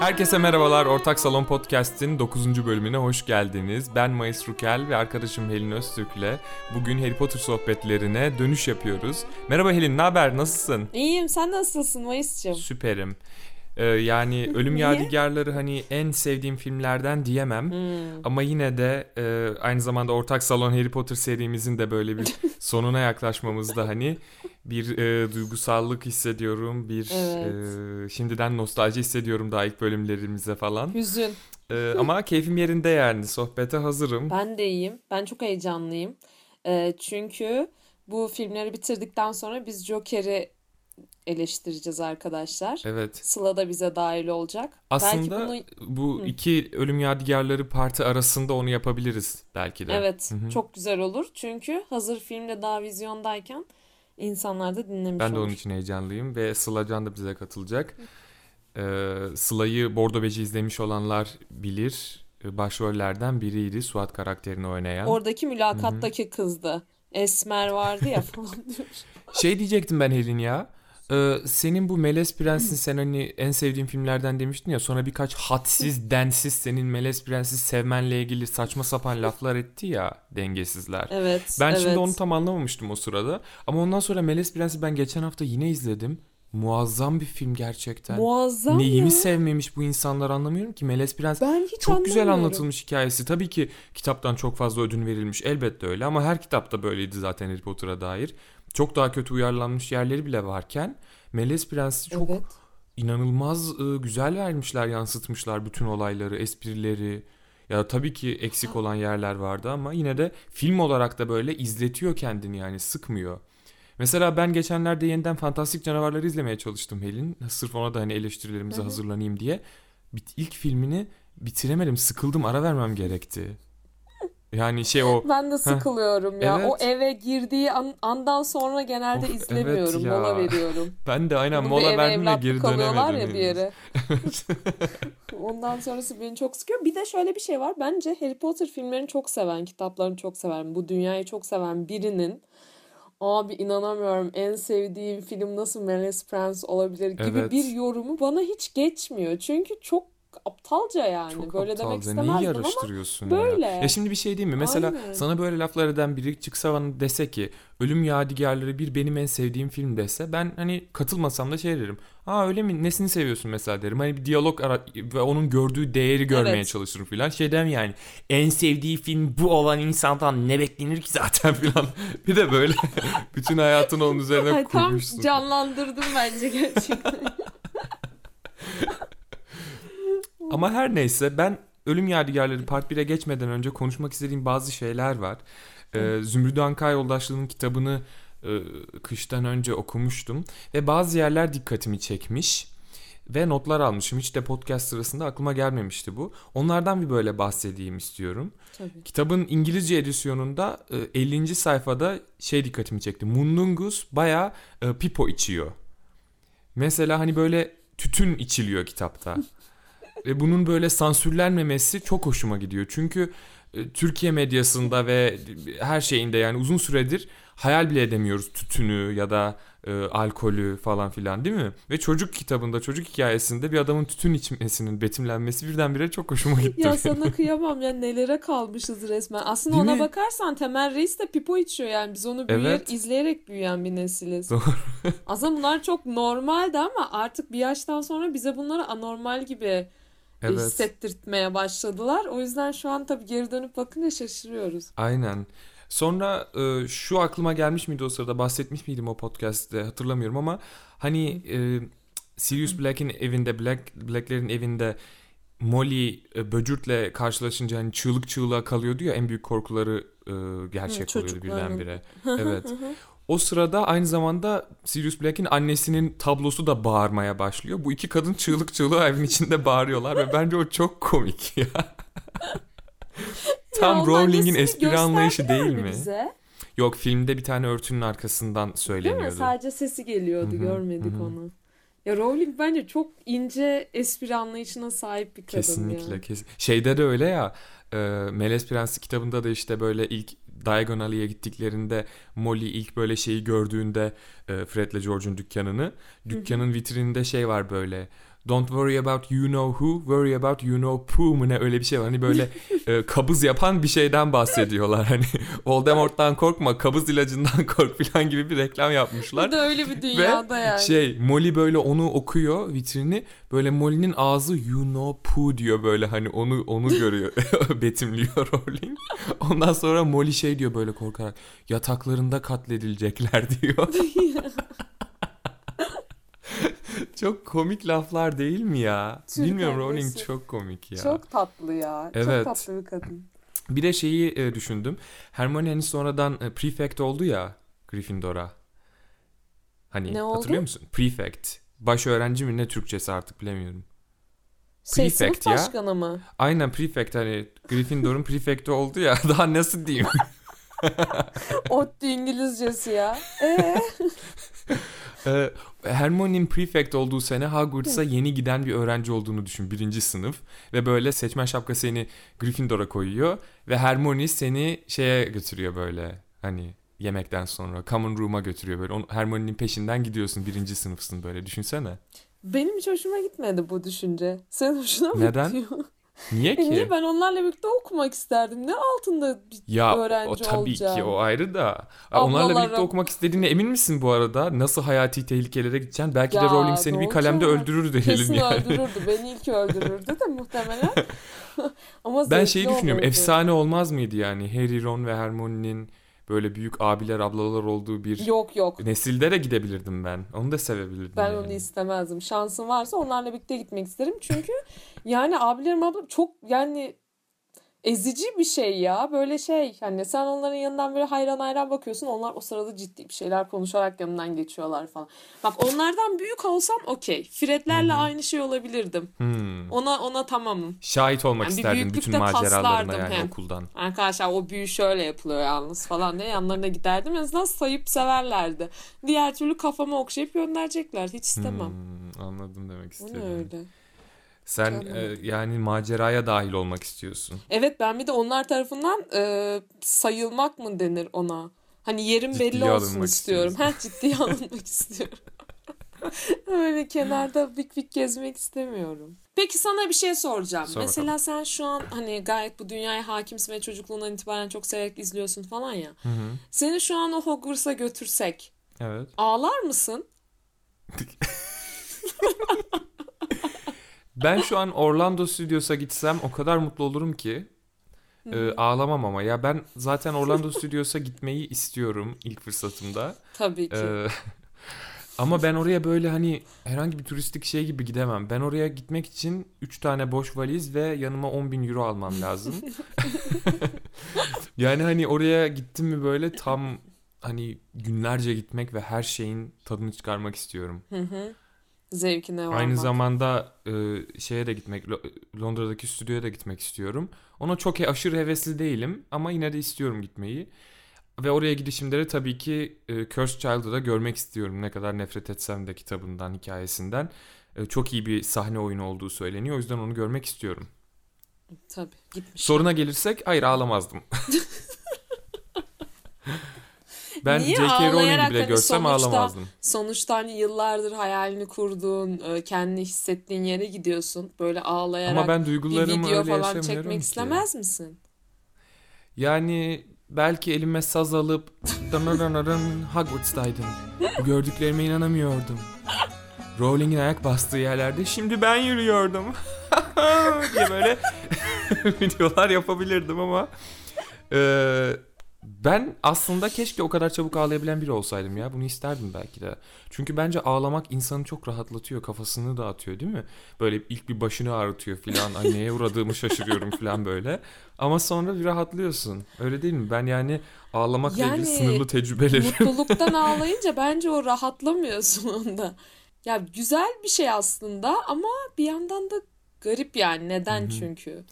Herkese merhabalar. Ortak Salon Podcast'in 9. bölümüne hoş geldiniz. Ben Mayıs Rukel ve arkadaşım Helin Öztürk'le bugün Harry Potter sohbetlerine dönüş yapıyoruz. Merhaba Helin, ne haber? Nasılsın? İyiyim. Sen nasılsın Mayıs'cığım? Süperim. Ee, yani Ölüm? Yadigarları hani en sevdiğim filmlerden diyemem. Hmm. Ama yine de e, aynı zamanda Ortak Salon Harry Potter serimizin de böyle bir sonuna yaklaşmamızda hani bir e, duygusallık hissediyorum. Bir Evet. e, şimdiden nostalji hissediyorum daha ilk bölümlerimize falan. Hüzün. E, ama keyfim yerinde yani. Sohbete hazırım. Ben de iyiyim. Ben çok heyecanlıyım. Ee, çünkü bu filmleri bitirdikten sonra biz Joker'i eleştireceğiz arkadaşlar. Evet. Sıla da bize dahil olacak. Aslında Belki bu Hı. iki Ölüm Yadigarları parti arasında onu yapabiliriz belki de. evet Hı hı. çok güzel olur. Çünkü hazır filmde daha vizyondayken insanlar da dinlemiş Ben de olur. onun için heyecanlıyım ve Sıla Can da bize katılacak. Ee, Sıla'yı Bordo Beci izlemiş olanlar bilir. Ee, Başrollerden biriydi Suat karakterini oynayan. Oradaki mülakattaki kızdı. Esmer vardı ya falan diyor. Şey diyecektim ben Helin ya. Ee, senin bu Melez Prens'in sen hani en sevdiğin filmlerden demiştin ya sonra birkaç hadsiz densiz senin Melez Prens'i sevmenle ilgili saçma sapan laflar etti ya dengesizler. Evet, Ben şimdi evet. onu tam anlamamıştım o sırada. Ama ondan sonra Melez Prens'i ben geçen hafta yine izledim. Muazzam bir film gerçekten. Muazzam Neyimi ya. sevmemiş bu insanlar anlamıyorum ki. Melez Prens Ben hiç çok güzel anlatılmış hikayesi. Tabii ki kitaptan çok fazla ödün verilmiş. Elbette öyle ama her kitapta böyleydi zaten Harry Potter'a dair. Çok daha kötü uyarlanmış yerleri bile varken Melez Prens'i çok Evet. inanılmaz e, güzel vermişler, yansıtmışlar bütün olayları, esprileri. Ya tabii ki eksik olan yerler vardı ama yine de film olarak da böyle izletiyor kendini yani sıkmıyor. Mesela ben geçenlerde yeniden Fantastik Canavarları izlemeye çalıştım Helin. Sırf ona da hani eleştirilerimize hazırlanayım diye. İlk filmini bitiremedim. Sıkıldım. Ara vermem gerekti. Yani şey o Ben de sıkılıyorum ya. O Evet. eve girdiği an- andan sonra genelde Of, izlemiyorum. evet ya. Mola veriyorum. ben de aynen Bunun bir mola verdim de geri dönemedim. ya bir yere. Ondan sonrası beni çok sıkıyor. Bir de şöyle bir şey var. Bence Harry Potter filmlerini çok seven, kitaplarını çok seven, bu dünyayı çok seven birinin abi inanamıyorum en sevdiğim film nasıl Melez Prens olabilir gibi Evet. bir yorumu bana hiç geçmiyor. Çünkü çok aptalca yani. Çok Böyle demek aptalca. Neyi istemezdim ama yarıştırıyorsun böyle. ya? Ya şimdi bir şey diyeyim mi? Mesela Aynen. sana böyle laflar eden biri çıksa bana dese ki Ölüm Yadigarları bir benim en sevdiğim film dese ben hani katılmasam da şey derim. Aa öyle mi? Nesini seviyorsun mesela derim. Hani bir diyalog ara ve onun gördüğü değeri görmeye Evet. çalışırım filan. Şey demem yani en sevdiği film bu olan insandan ne beklenir ki zaten filan. bir de böyle bütün hayatını onun üzerine Ay, tam kurmuşsun. canlandırdım bence gerçekten. Ama her neyse ben Ölüm Yadigarları Part 1'e geçmeden önce konuşmak istediğim bazı şeyler var. Ee, Zümrüdü Anka Yoldaşlığı'nın kitabını e, kıştan önce okumuştum ve bazı yerler dikkatimi çekmiş ve notlar almışım. Hiç de podcast sırasında aklıma gelmemişti bu. Onlardan bir böyle bahsedeyim istiyorum. Tabii. Kitabın İngilizce edisyonunda e, 50. sayfada şey dikkatimi çekti. Mundungus bayağı e, pipo içiyor. Mesela hani böyle tütün içiliyor kitapta. Ve bunun böyle sansürlenmemesi çok hoşuma gidiyor. Çünkü e, Türkiye medyasında ve her şeyinde yani uzun süredir hayal bile edemiyoruz tütünü ya da e, alkolü falan filan değil mi? Ve çocuk kitabında, çocuk hikayesinde bir adamın tütün içmesinin betimlenmesi birdenbire çok hoşuma gitti. Ya sana kıyamam ya nelere kalmışız resmen. Aslında Değil ona mi? bakarsan Temel Reis de pipo içiyor yani biz onu büyüyerek, Evet. izleyerek büyüyen bir nesiliz. Doğru. Aslında bunlar çok normaldi ama artık bir yaştan sonra bize bunları anormal gibi Evet. hissettirtmeye başladılar. O yüzden şu an tabii geri dönüp bakınca şaşırıyoruz. Aynen. Sonra e, şu aklıma gelmiş miydi o sırada bahsetmiş miydim o podcast'te hatırlamıyorum ama hani e, Sirius Black'in evinde Black Black'lerin evinde Molly e, Böcürt'le karşılaşınca hani çığlık çığlığa kalıyordu ya en büyük korkuları e, gerçek Hı, oluyordu birdenbire. Evet. O sırada aynı zamanda Sirius Black'in annesinin tablosu da bağırmaya başlıyor. Bu iki kadın çığlık çığlığa evin içinde bağırıyorlar ve bence o çok komik ya. Tam Ya Rowling'in espri anlayışı değil mi? Bize? Yok filmde bir tane örtünün arkasından Değil mi? söyleniyordu. Sadece sesi geliyordu Hı hı, görmedik hı hı. onu. Ya Rowling bence çok ince espri anlayışına sahip bir kadın Kesinlikle. ya. Kesin. Şeyde de öyle ya. E, Melez Prensi kitabında da işte böyle ilk Diagon Alley'e gittiklerinde Molly ilk böyle şeyi gördüğünde e, Fred'le George'un dükkanını dükkanın vitrininde şey var böyle Don't worry about you know who, worry about you know poo mu ne öyle bir şey var. Hani böyle e, kabız yapan bir şeyden bahsediyorlar. Hani Voldemort'tan korkma, kabız ilacından kork falan gibi bir reklam yapmışlar. Bu da öyle bir dünyada Ve yani. şey Molly böyle onu okuyor vitrini. Böyle Molly'nin ağzı you know poo diyor böyle hani onu onu görüyor. betimliyor Rowling. Ondan sonra Molly şey diyor böyle korkarak yataklarında katledilecekler diyor. Çok komik laflar değil mi ya? Türk Bilmiyorum Rowling çok komik ya. Çok tatlı ya. Evet. Çok tatlı bir kadın. Bir de şeyi e, düşündüm. Hermione hani sonradan e, prefect oldu ya Gryffindor'a. Hani Ne oldu? hatırlıyor musun? Prefect. Baş öğrenci mi ne Türkçesi artık bilemiyorum. Şey Prefect ya. başkanı mı? Aynen prefect hani Gryffindor'un prefect'i oldu ya. Daha nasıl diyeyim? ODTÜ İngilizcesi ya. Ee? Ee, Hermione'nin prefect olduğu sene Hogwarts'a yeni giden bir öğrenci olduğunu düşün. Birinci sınıf. Ve böyle seçmen şapka seni Gryffindor'a koyuyor. Ve Hermione seni şeye götürüyor böyle. Hani yemekten sonra common room'a götürüyor böyle. Hermione'nin peşinden gidiyorsun. Birinci sınıfsın böyle. Düşünsene. Benim hiç hoşuma gitmedi bu düşünce. Senin hoşuna mı Neden? gidiyor? Niye E ki? niye ben onlarla birlikte okumak isterdim. Ne altında bir Ya öğrenci o tabii olacağım. ki o ayrı da. Onlarla birlikte okumak istediğine emin misin bu arada? Nasıl hayati tehlikelere gideceksin? Belki de Ya, Rowling seni bir kalemde olacak? öldürür Kesin diyelim yani. öldürürdü. Beni ilk öldürürdü de muhtemelen. Ama Ben şeyi düşünüyorum. olurdu. Efsane olmaz mıydı yani? Harry, Ron ve Hermione'nin böyle büyük abiler, ablalar olduğu bir Yok yok. nesilde de gidebilirdim ben. Onu da sevebilirdim Ben yani. onu istemezdim. Şansım varsa onlarla birlikte gitmek isterim. Çünkü yani abilerim ablam çok yani ezici bir şey ya. Böyle şey hani sen onların yanından böyle hayran hayran bakıyorsun. Onlar o sırada ciddi bir şeyler konuşarak yanından geçiyorlar falan. Bak onlardan büyük olsam okey. Fredlerle aynı şey olabilirdim. Hmm. Ona ona tamamım. Şahit olmak Yani büyüklükte bütün maceralarına yani hem. okuldan. Arkadaşlar o büyü şöyle yapılıyor yalnız falan diye yanlarına giderdim. En azından sayıp severlerdi. Diğer türlü kafamı okşayıp gönderecekler. Hiç istemem. Hmm, anladım demek istedim. öyle? Sen Canım. e, yani maceraya dahil olmak istiyorsun. Evet ben bir de onlar tarafından e, sayılmak mı denir ona? Hani yerim Ciddiye belli olsun istiyorum. Ha ciddiye alınmak istiyorum. Öyle kenarda bik bik gezmek istemiyorum. Peki sana bir şey soracağım. Sor Mesela sen şu an hani gayet bu dünyaya hakimsin ve çocukluğundan itibaren çok severek izliyorsun falan ya. Hı hı. Seni şu an o Hogwarts'a götürsek Evet. ağlar mısın? Ben şu an Orlando Studios'a gitsem o kadar mutlu olurum ki. e, ağlamam ama. Ya ben zaten Orlando Studios'a gitmeyi istiyorum ilk fırsatımda. Tabii ki. Ee, ama ben oraya böyle hani herhangi bir turistik şey gibi gidemem. Ben oraya gitmek için 3 tane boş valiz ve yanıma 10 bin euro almam lazım. yani hani oraya gittim mi böyle tam hani günlerce gitmek ve her şeyin tadını çıkarmak istiyorum. Hı hı. Zevkine varmak. Aynı zamanda e, şeye de gitmek, Lo- Londra'daki stüdyoya da gitmek istiyorum. Ona çok aşırı hevesli değilim ama yine de istiyorum gitmeyi. Ve oraya gidişimde de tabii ki e, Cursed Child'ı da görmek istiyorum. Ne kadar nefret etsem de kitabından, hikayesinden. E, çok iyi bir sahne oyunu olduğu söyleniyor. O yüzden onu görmek istiyorum. Tabii gitmiş. Soruna gelirsek hayır ağlamazdım. ben Niye? J.K. Rowling'i bile hani görsem sonuçta- ağlamazdım. Sonuçta hani yıllardır hayalini kurduğun, e, kendini hissettiğin yere gidiyorsun. Böyle ağlayarak Ama ben bir duygularımı video öyle falan çekmek ki. istemez misin? Yani belki elime saz alıp dınırınırın Hogwarts'taydım. Bu gördüklerime inanamıyordum. Rowling'in ayak bastığı yerlerde şimdi ben yürüyordum. diye böyle videolar yapabilirdim ama eee, ben aslında keşke o kadar çabuk ağlayabilen biri olsaydım ya. Bunu isterdim belki de. Çünkü bence ağlamak insanı çok rahatlatıyor. Kafasını dağıtıyor değil mi? Böyle ilk bir başını ağrıtıyor filan. Ay neye uğradığımı şaşırıyorum filan böyle. Ama sonra bir rahatlıyorsun. Öyle değil mi? Ben yani ağlamakla Yani ilgili sınırlı tecrübelerim. Mutluluktan ağlayınca bence o rahatlamıyorsun onda. Ya güzel bir şey aslında ama bir yandan da garip yani. Neden Hı hı. çünkü?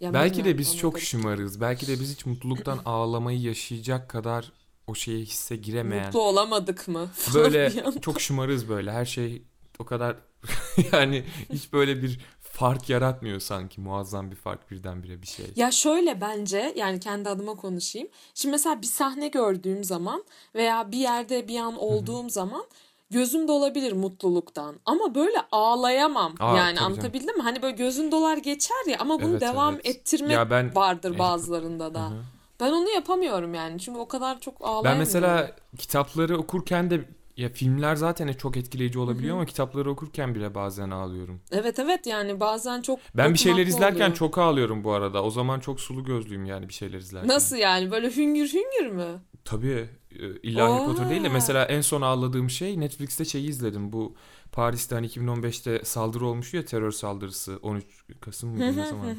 Ya Belki de biz çok şımarız. Belki de biz hiç mutluluktan ağlamayı yaşayacak kadar o şeye hisse giremeyen. Mutlu olamadık mı? Böyle çok şımarız böyle. Her şey o kadar yani hiç böyle bir fark yaratmıyor sanki. Muazzam bir fark birdenbire bir şey. Ya şöyle bence yani kendi adıma konuşayım. Şimdi mesela bir sahne gördüğüm zaman veya bir yerde bir an olduğum zaman gözüm dolabilir mutluluktan ama böyle ağlayamam. Aa, yani anlatabildim mi? Hani böyle gözün dolar geçer ya ama bunu Evet, devam evet. ettirmek Ya ben- vardır bazılarında da. Hı hı. Ben onu yapamıyorum yani. Çünkü o kadar çok ağlayamıyorum. Ben mesela kitapları okurken de ya filmler zaten çok etkileyici olabiliyor ama kitapları okurken bile bazen ağlıyorum. Evet evet yani bazen çok Ben bir şeyler izlerken oluyor. çok ağlıyorum bu arada. O zaman çok sulu gözlüyüm yani bir şeyler izlerken. Nasıl yani? Böyle hüngür hüngür mü? Tabii. e, İlla Harry Potter değil de mesela en son ağladığım şey Netflix'te şeyi izledim. Bu Paris'te hani 2015'te saldırı olmuştu ya terör saldırısı 13 Kasım mıydı ne zaman?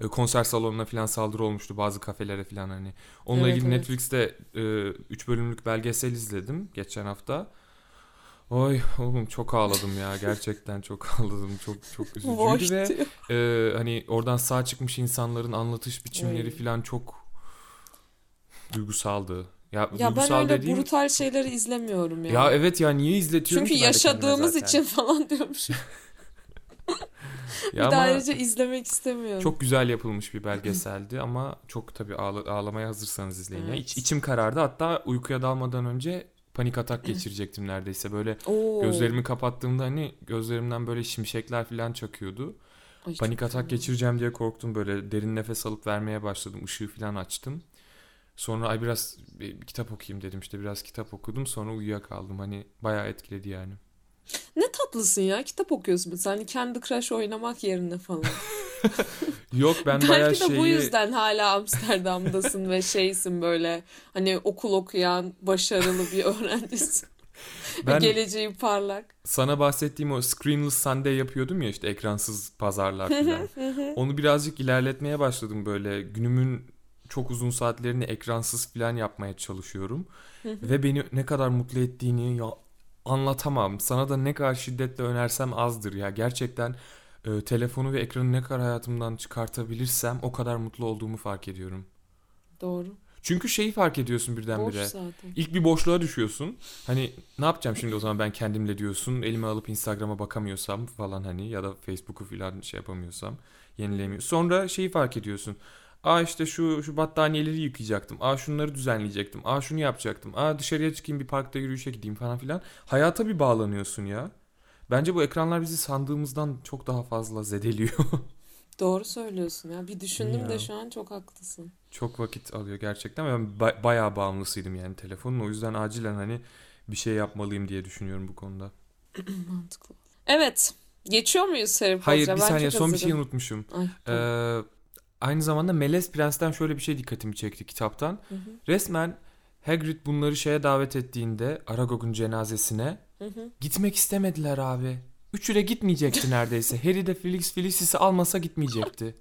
E, konser salonuna falan saldırı olmuştu bazı kafelere falan hani. Onunla Evet, ilgili evet. Netflix'te 3 bölümlük belgesel izledim geçen hafta. Oy oğlum çok ağladım ya gerçekten çok ağladım çok çok üzücüydü ve e, hani oradan sağ çıkmış insanların anlatış biçimleri Oy. falan çok duygusaldı. Ya, Ya ben öyle dediğim brutal şeyleri izlemiyorum ya. ya evet ya niye izletiyorum Çünkü ki yaşadığımız için falan diyormuş. Ya bir daha ayrıca izlemek istemiyorum. çok güzel yapılmış bir belgeseldi ama çok tabii ağla- ağlamaya hazırsanız izleyin. Ya Evet. İç, içim karardı hatta uykuya dalmadan önce panik atak geçirecektim neredeyse. Böyle Oo. gözlerimi kapattığımda hani gözlerimden böyle şimşekler falan çakıyordu. Ay, Panik atak fena. geçireceğim diye korktum böyle derin nefes alıp vermeye başladım. Işığı falan açtım. Sonra ay biraz bir kitap okuyayım dedim işte biraz kitap okudum sonra uyuyakaldım. Hani bayağı etkiledi yani. Ne tatlısın ya. Kitap okuyorsun mesela. Hani Candy Crush oynamak yerine falan. Yok ben bayağı Belki de şeyi... bu yüzden hala Amsterdam'dasın ve şeysin böyle hani okul okuyan başarılı bir öğrencisin. Ben Geleceği parlak. sana bahsettiğim o Screenless Sunday yapıyordum ya işte ekransız pazarlar falan. Onu birazcık ilerletmeye başladım böyle. Günümün çok uzun saatlerini ekransız falan yapmaya çalışıyorum. Ve beni ne kadar mutlu ettiğini ya anlatamam. Sana da ne kadar şiddetle önersem azdır ya. Gerçekten e, telefonu ve ekranı ne kadar hayatımdan çıkartabilirsem o kadar mutlu olduğumu fark ediyorum. Doğru. Çünkü şeyi fark ediyorsun Boş birdenbire. zaten. İlk bir boşluğa düşüyorsun. Hani ne yapacağım şimdi o zaman ben kendimle diyorsun. Elime alıp Instagram'a bakamıyorsam falan hani ya da Facebook'u falan şey yapamıyorsam yenilemiyor. Sonra şeyi fark ediyorsun. Aa işte şu şu battaniyeleri yıkayacaktım. Aa şunları düzenleyecektim. Aa şunu yapacaktım. Aa dışarıya çıkayım bir parkta yürüyüşe gideyim falan filan. Hayata bir bağlanıyorsun ya. Bence bu ekranlar bizi sandığımızdan çok daha fazla zedeliyor. Doğru söylüyorsun ya. Bir düşündüm Ya. de şu an çok haklısın. çok vakit alıyor gerçekten. Ben ba- bayağı bağımlısıydım yani telefonun. O yüzden acilen hani bir şey yapmalıyım diye düşünüyorum bu konuda. Mantıklı. Evet. Geçiyor muyuz Harry Hayır bir Ben saniye son bir şey hazırım. unutmuşum. Ay. Ee, aynı zamanda Melez Prens'ten şöyle bir şey dikkatimi çekti kitaptan. Hı hı. Resmen Hagrid bunları şeye davet ettiğinde Aragog'un cenazesine Hı hı. gitmek istemediler abi. Üçü de gitmeyecekti neredeyse. Harry de Felix Felicis'i almasa gitmeyecekti.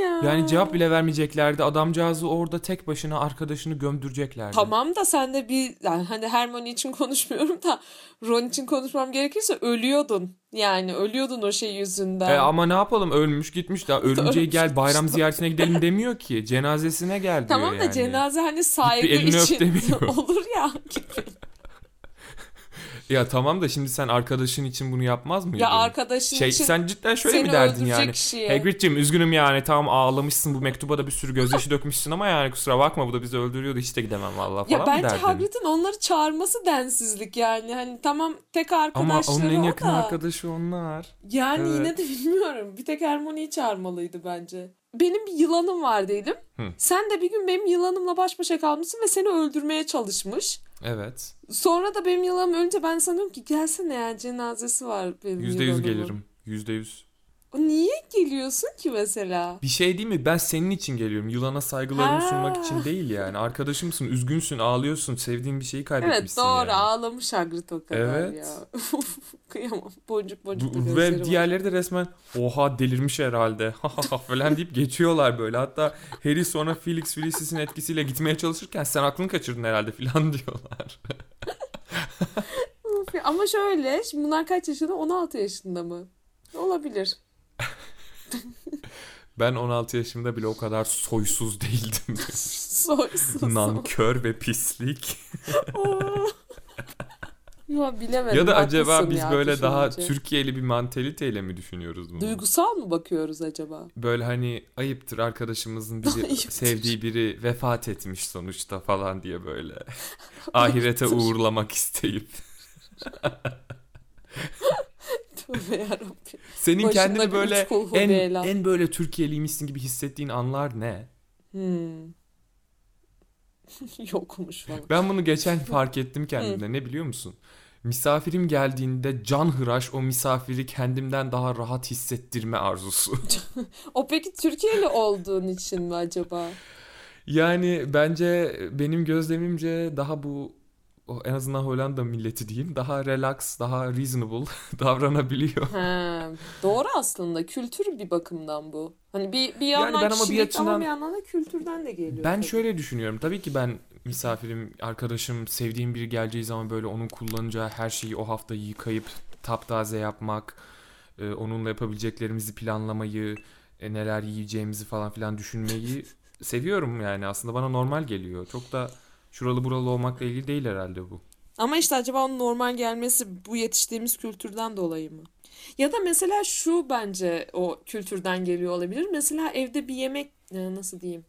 Ya. Yani cevap bile vermeyeceklerdi. Adamcağızı orada tek başına arkadaşını gömdüreceklerdi. Tamam da sen de bir yani hani Hermione için konuşmuyorum da Ron için konuşmam gerekirse ölüyordun. Yani ölüyordun o şey yüzünden. E ama ne yapalım ölmüş gitmiş daha ölünce gel bayram ziyaretine gidelim demiyor ki. Cenazesine gel diyor tamam da yani. cenaze hani öp için olur ya. Ya tamam da şimdi sen arkadaşın için bunu yapmaz mıydın? Ya arkadaşın Şey için sen cidden şöyle mi derdin yani? kişiye. Hagrid'cim üzgünüm yani tamam ağlamışsın bu mektuba da bir sürü gözyaşı dökmüşsün ama yani kusura bakma bu da bizi öldürüyordu hiç de gidemem vallahi falan Ya bence? Hagrid'in onları çağırması densizlik yani. Hani tamam tek Ama arkadaşları onun en yakın da. arkadaşı onlar. Yani Evet. yine de bilmiyorum. Bir tek Hermione'yi çağırmalıydı bence. Benim bir yılanım var diyelim. Hı. Sen de bir gün benim yılanımla baş başa kalmışsın ve seni öldürmeye çalışmış. Evet. Sonra da benim yılanım ölünce ben sanıyorum ki gelsene ya cenazesi var benim Yüzde yüz yılanımın. gelirim. Yüzde yüz. O Niye geliyorsun ki mesela? Bir şey değil mi? Ben senin için geliyorum. Yılana saygılarımı Ha. sunmak için değil yani. Arkadaşımsın, üzgünsün, ağlıyorsun, sevdiğin bir şeyi Evet kaybetmişsin doğru yani. ağlamış Hagrid o kadar Evet. ya. Kıyamam. Boncuk boncuk Bu- Ve diğerleri de resmen oha delirmiş herhalde falan deyip geçiyorlar böyle. Hatta Harry sonra Felix Felicis'in etkisiyle gitmeye çalışırken sen aklını kaçırdın herhalde falan diyorlar. Ama şöyle şimdi bunlar kaç yaşında? 16 yaşında mı? Olabilir. Ben 16 yaşımda bile o kadar soysuz değildim. Soysuz. Nankör ve pislik. Ya bilemedim. ya da acaba biz ya böyle daha. Türkiye'li bir mantaliteyle mi düşünüyoruz bunu? Duygusal mı bakıyoruz acaba? Böyle hani ayıptır arkadaşımızın biri Ayıptır. sevdiği biri vefat etmiş sonuçta falan diye böyle. Ahirete uğurlamak isteyip. Tövbe yarabbim. Senin Başında kendini böyle en, en böyle Türkiye'liymişsin gibi hissettiğin anlar ne? Hmm. Yokmuş falan. Ben bunu geçen fark ettim kendimde. Ne biliyor musun? Misafirim geldiğinde can hıraş o misafiri kendimden daha rahat hissettirme arzusu. O peki Türkiye'li olduğun için mi acaba? Yani bence benim gözlemimce daha bu en azından Hollanda milleti diyeyim daha relax, daha reasonable davranabiliyor. He, doğru aslında. Kültür bir bakımdan bu. Hani bir, bir yandan ben ama bir ama açıdan- bir yandan da kültürden de geliyor. Ben tabii. şöyle düşünüyorum. Tabii ki ben misafirim, arkadaşım, sevdiğim biri geleceği zaman böyle onun kullanacağı her şeyi o hafta yıkayıp taptaze yapmak, e, onunla yapabileceklerimizi planlamayı, e, neler yiyeceğimizi falan filan düşünmeyi seviyorum yani. Aslında bana normal geliyor. Çok da şuralı buralı olmakla ilgili değil herhalde bu. Ama işte acaba onun normal gelmesi bu yetiştiğimiz kültürden dolayı mı? Ya da mesela şu bence o kültürden geliyor olabilir. Mesela evde bir yemek e, nasıl diyeyim?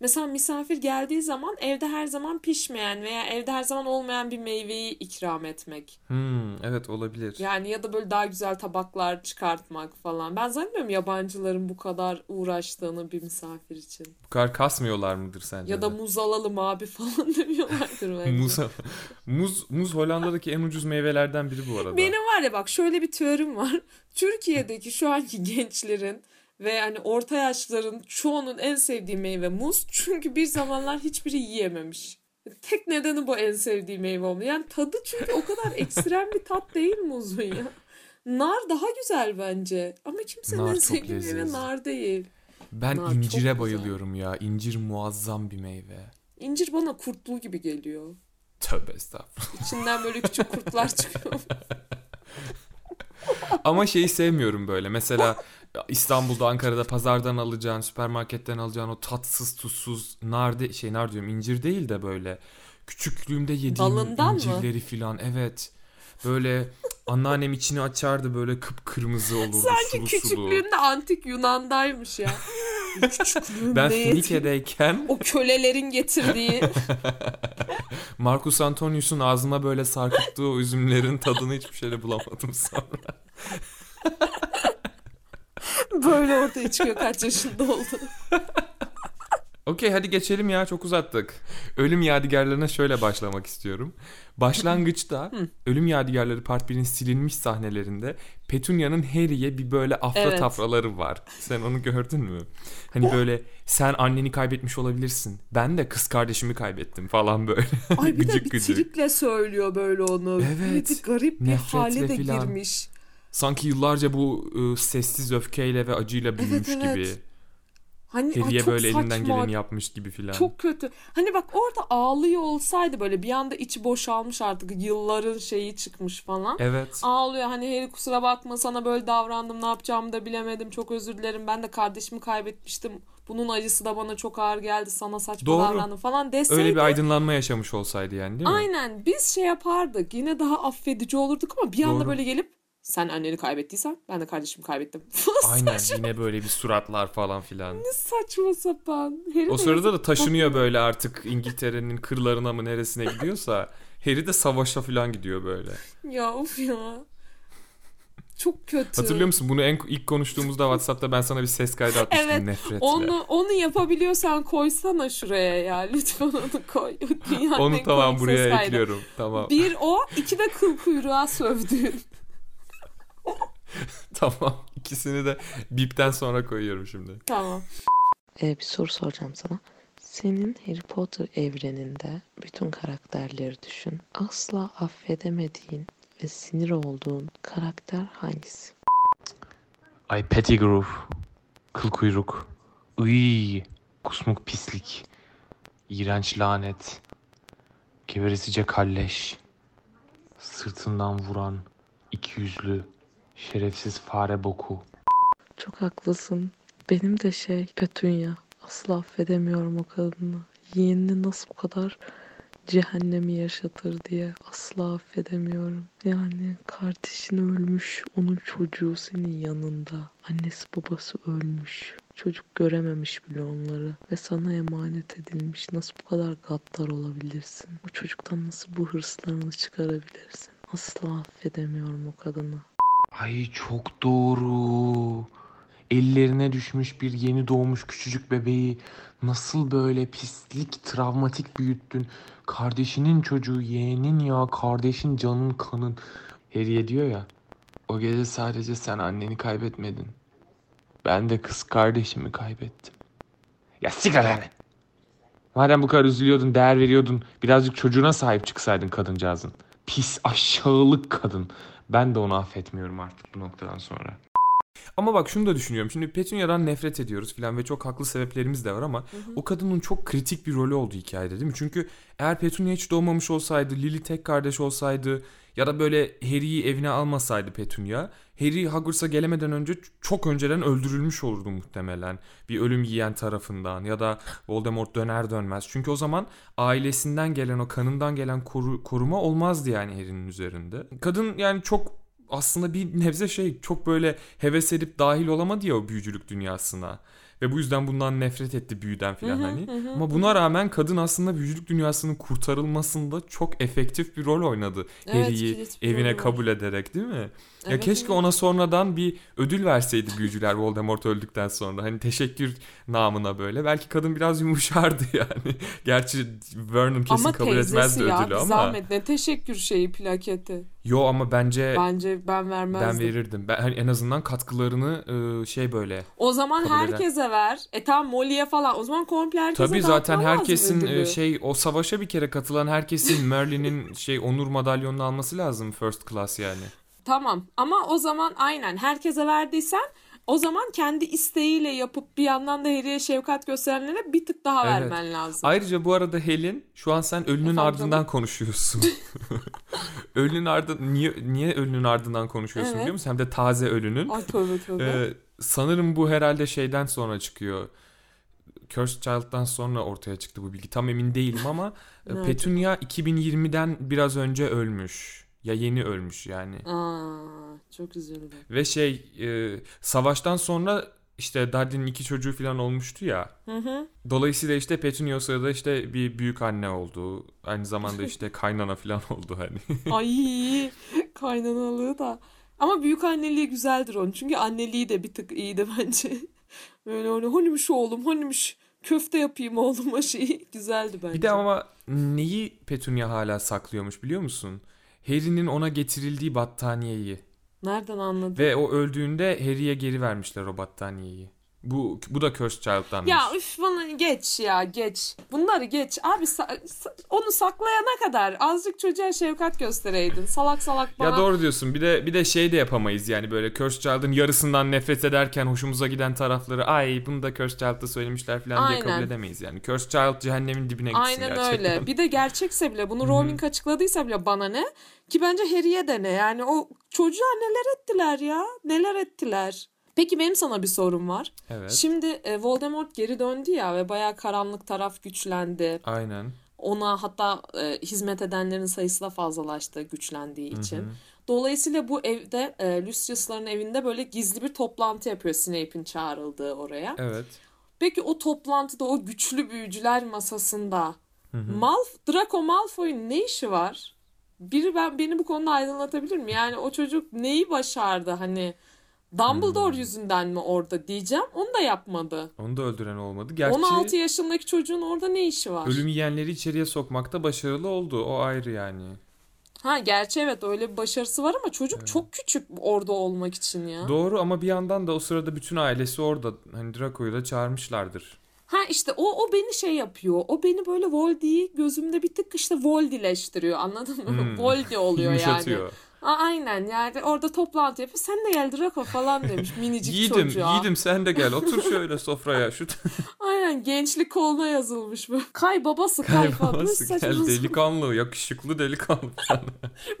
Mesela misafir geldiği zaman evde her zaman pişmeyen veya evde her zaman olmayan bir meyveyi ikram etmek. Hmm, evet olabilir. Yani ya da böyle daha güzel tabaklar çıkartmak falan. Ben zannetmiyorum yabancıların bu kadar uğraştığını bir misafir için. Bu kadar kasmıyorlar mıdır sence Ya da muz alalım abi falan demiyorlardır bence. Muz, muz, muz Hollanda'daki en ucuz meyvelerden biri bu arada. Benim var ya bak şöyle bir teorim var. Türkiye'deki şu anki gençlerin ve hani orta yaşlıların çoğunun en sevdiği meyve muz. Çünkü bir zamanlar hiçbiri yiyememiş. Tek nedeni bu en sevdiği meyve olmuyor. Yani tadı çünkü o kadar ekstrem bir tat değil muzun ya. Nar daha güzel bence. Ama kimsenin Nar en sevdiği meyve nar değil. Ben Nar incire güzel. bayılıyorum ya. İncir muazzam bir meyve. İncir bana kurtlu gibi geliyor. Tövbe estağfurullah. İçinden böyle küçük kurtlar çıkıyor. Ama şeyi sevmiyorum böyle. Mesela İstanbul'da, Ankara'da pazardan alacağın, süpermarketten alacağın o tatsız, tuzsuz nar de, şey nar diyorum incir değil de böyle küçüklüğümde yediğim Dalından mı? incirleri filan. Evet. Böyle anneannem içini açardı böyle kıpkırmızı olurdu Sanki sulu sulu. küçüklüğünde antik Yunan'daymış ya. Ben Finike'deyken O kölelerin getirdiği. Marcus Antonius'un ağzıma böyle sarkıttığı o üzümlerin tadını hiçbir şeyle bulamadım sonra. Böyle ortaya çıkıyor kaç yaşında oldu. Okey hadi geçelim ya çok uzattık. Ölüm yadigarlarına şöyle başlamak istiyorum. Başlangıçta Ölüm Yadigarları Part 1'in silinmiş sahnelerinde Petunia'nın Harry'e bir böyle afra Evet. tafraları var. Sen onu gördün mü? Hani böyle sen anneni kaybetmiş olabilirsin. Ben de kız kardeşimi kaybettim falan böyle. Ay bir de Gıcık bir gıcık. triple söylüyor böyle onu. Evet. Bir garip bir Nefretle hale de filan. girmiş. Sanki yıllarca bu ıı, sessiz öfkeyle ve acıyla büyümüş evet. gibi. Hani çok böyle elinden saçma, geleni yapmış gibi filan. Çok kötü. Hani bak orada ağlıyor olsaydı böyle bir anda içi boşalmış artık yılların şeyi çıkmış falan. Evet. Ağlıyor hani Harry kusura bakma sana böyle davrandım ne yapacağımı da bilemedim çok özür dilerim ben de kardeşimi kaybetmiştim. Bunun acısı da bana çok ağır geldi sana saçma Doğru. davrandım falan deseydi. Öyle bir aydınlanma yaşamış olsaydı yani değil mi? Aynen biz şey yapardık yine daha affedici olurduk ama bir anda Doğru. böyle gelip sen anneni kaybettiysen ben de kardeşimi kaybettim. Aynen yine böyle bir suratlar falan filan. ne saçma sapan. Harry O sırada da taşınıyor böyle artık İngiltere'nin kırlarına mı neresine gidiyorsa. Harry de savaşa falan gidiyor böyle. Ya of ya. Çok kötü. Hatırlıyor musun? Bunu en ilk konuştuğumuzda WhatsApp'ta ben sana bir ses kaydı atmıştım Evet, nefretle. Onu onu yapabiliyorsan koysana şuraya ya. Lütfen onu koy. Dünyanın Onu tamam buraya ekliyorum. Tamam. Bir o, iki de kıl kuyruğa sövdüğün. Tamam. İkisini de bipten sonra koyuyorum şimdi. Tamam. Ee, bir soru soracağım sana. Senin Harry Potter evreninde bütün karakterleri düşün. Asla affedemediğin ve sinir olduğun karakter hangisi? Ay Pettigrew. Kıl kuyruk. Iy, kusmuk pislik. İğrenç lanet. Geberesice kalleş. Sırtından vuran. iki yüzlü. Şerefsiz fare boku. Çok haklısın. Benim de şey Petunia. Asla affedemiyorum o kadını. Yeğenini nasıl bu kadar cehennemi yaşatır diye asla affedemiyorum. Yani kardeşin ölmüş, onun çocuğu senin yanında. Annesi babası ölmüş. Çocuk görememiş bile onları ve sana emanet edilmiş. Nasıl bu kadar gaddar olabilirsin? Bu çocuktan nasıl bu hırslarını çıkarabilirsin? Asla affedemiyorum o kadını. Ay çok doğru. Ellerine düşmüş bir yeni doğmuş küçücük bebeği nasıl böyle pislik, travmatik büyüttün. Kardeşinin çocuğu, yeğenin ya, kardeşin canın kanın. Harry'e diyor ya, o gece sadece sen anneni kaybetmedin. Ben de kız kardeşimi kaybettim. Ya sigara lan. Madem bu kadar üzülüyordun, değer veriyordun, birazcık çocuğuna sahip çıksaydın kadıncağızın. Pis, aşağılık kadın. Ben de onu affetmiyorum artık bu noktadan sonra. Ama bak şunu da düşünüyorum. Şimdi Petunia'dan nefret ediyoruz filan ve çok haklı sebeplerimiz de var ama o kadının çok kritik bir rolü oldu hikayede değil mi? Çünkü eğer Petunia hiç doğmamış olsaydı, Lily tek kardeş olsaydı ya da böyle Harry'i evine almasaydı Petunia, Harry Hogwarts'a gelemeden önce çok önceden öldürülmüş olurdu muhtemelen. Bir ölüm yiyen tarafından ya da Voldemort döner dönmez. Çünkü o zaman ailesinden gelen o kanından gelen koru- koruma olmazdı yani Harry'nin üzerinde. Kadın yani çok aslında bir nebze şey çok böyle heves edip dahil olamadı ya o büyücülük dünyasına. Ve bu yüzden bundan nefret etti büyüden filan hani. Ama buna rağmen kadın aslında büyücülük dünyasının kurtarılmasında çok efektif bir rol oynadı. Evet, Harry'i evine kabul ederek değil mi? Ya Evet, keşke evet. ona sonradan bir ödül verseydi büyücüler Voldemort öldükten sonra. Hani teşekkür namına böyle. Belki kadın biraz yumuşardı yani. Gerçi Vernon kesin Ama kabul etmezdi ya ödülü ama. zahmet ne teşekkür şeyi plaketi. Yo ama bence Bence ben vermezdim. ben verirdim. Ben hani en azından katkılarını e, şey böyle. O zaman Kabul eden. herkese ver. E tamam Molly'e falan. O zaman komple herkese Tabii zaten herkesin mı ödülü? e, şey o savaşa bir kere katılan herkesin Merlin'in şey onur madalyonunu alması lazım first class yani. Tamam ama o zaman aynen herkese verdiysen o zaman kendi isteğiyle yapıp bir yandan da Harry'e şefkat gösterenlere bir tık daha Evet. vermen lazım. Ayrıca bu arada Helen şu an sen ölünün Efendim ardından konuşuyorsun. ölünün ardından niye niye ölünün ardından konuşuyorsun Evet. biliyor musun? Hem de taze ölünün. Ay tövbe tövbe. Ee, sanırım bu herhalde şeyden sonra çıkıyor. Cursed Child'dan sonra ortaya çıktı bu bilgi. Tam emin değilim ama e, Petunia 2020'den biraz önce ölmüş. Ya yeni ölmüş yani. Aa, çok üzüldüm. Ve şey e, savaştan sonra işte Dudley'nin iki çocuğu falan olmuştu ya. Hı hı. Dolayısıyla işte Petunia o sırada işte bir büyük anne oldu. Aynı zamanda işte kaynana falan oldu hani. Ay kaynanalığı da. Ama büyük anneliği güzeldir onun. Çünkü anneliği de bir tık iyiydi bence. Böyle hani hanimiş oğlum hanimiş köfte yapayım oğluma şeyi güzeldi bence. Bir de ama neyi Petunia hala saklıyormuş biliyor musun? Harry'nin ona getirildiği battaniyeyi. Nereden anladın? Ve o öldüğünde Harry'e geri vermişler o battaniyeyi. Bu bu da Cursed Child'danmış. Ya üf bana geç ya geç. Bunları geç. Abi sa- sa- onu saklayana kadar azıcık çocuğa şefkat göstereydin. Salak salak bana. Ya doğru diyorsun. Bir de bir de şey de yapamayız yani böyle Cursed Child'ın yarısından nefret ederken hoşumuza giden tarafları ay bunu da Cursed Child'da söylemişler falan diye kabul Aynen. edemeyiz yani. Cursed Child cehennemin dibine gitsin Aynen gerçekten. öyle. Bir de gerçekse bile bunu Rowling açıkladıysa bile bana ne? Ki bence Harry'e de ne? Yani o çocuğa neler ettiler ya? Neler ettiler? Peki benim sana bir sorum var. Evet. Şimdi e, Voldemort geri döndü ya ve bayağı karanlık taraf güçlendi. Aynen. Ona hatta e, hizmet edenlerin sayısı da fazlalaştı güçlendiği için. hı. Dolayısıyla bu evde e, Lucius'ların evinde böyle gizli bir toplantı yapıyor Snape'in çağrıldığı oraya. Evet. Peki o toplantıda o güçlü büyücüler masasında Malf Draco Malfoy'un ne işi var? Biri ben beni bu konuda aydınlatabilir mi? Yani o çocuk neyi başardı hani Dumbledore yüzünden mi orada diyeceğim. Onu da yapmadı. Onu da öldüren olmadı. Gerçi 16 yaşındaki çocuğun orada ne işi var? ölüm yiyenleri içeriye sokmakta başarılı oldu. O ayrı yani. Ha gerçi evet öyle bir başarısı var ama çocuk çok küçük orada olmak için ya. Doğru ama bir yandan da o sırada bütün ailesi orada. Hani Draco'yu da çağırmışlardır. Ha işte o o beni şey yapıyor. O beni böyle Voldy'yi gözümde bir tık işte Voldy'leştiriyor. Anladın mı? Hmm. Voldy oluyor yani. Yumuşatıyor. A- aynen yani orada toplantı yapıyor. Sen de gel Draco falan demiş minicik Yiğidim, çocuğa. yiğidim sen de gel. Otur şöyle sofraya. Şu Aynen gençlik koluna yazılmış bu. Kay babası kay, falan. Böyle kaybolması saçma gel. Delikanlı, yakışıklı delikanlı.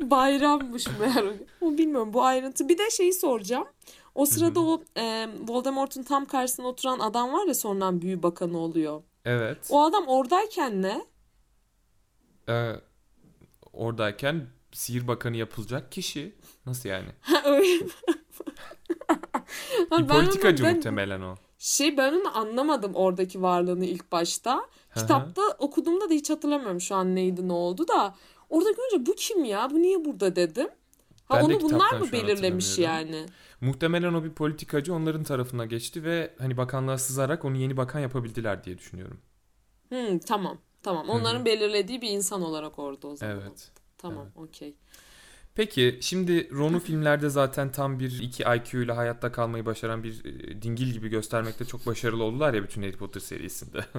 Bayrammış meğer. O bilmiyorum bu ayrıntı. Bir de şeyi soracağım. O sırada o e, Voldemort'un tam karşısında oturan adam var ya sonradan büyü bakanı oluyor. evet. O adam oradayken ne? Ee, oradayken sihir bakanı yapılacak kişi. Nasıl yani? Bir politikacı ben- muhtemelen o. Şey ben onu anlamadım oradaki varlığını ilk başta. Kitapta okuduğumda da hiç hatırlamıyorum şu an neydi ne oldu da. Orada görünce bu kim ya? Bu niye burada dedim. Ha Ben de onu bunlar mı belirlemiş yani? Muhtemelen o bir politikacı onların tarafına geçti ve hani bakanlığa sızarak onu yeni bakan yapabildiler diye düşünüyorum. Hmm, tamam. Tamam. Onların belirlediği bir insan olarak orada o zaman. Evet. Tamam, okey. Peki şimdi Ron'u filmlerde zaten tam bir 2 IQ ile hayatta kalmayı başaran bir e, dingil gibi göstermekte çok başarılı oldular ya bütün Harry Potter serisinde.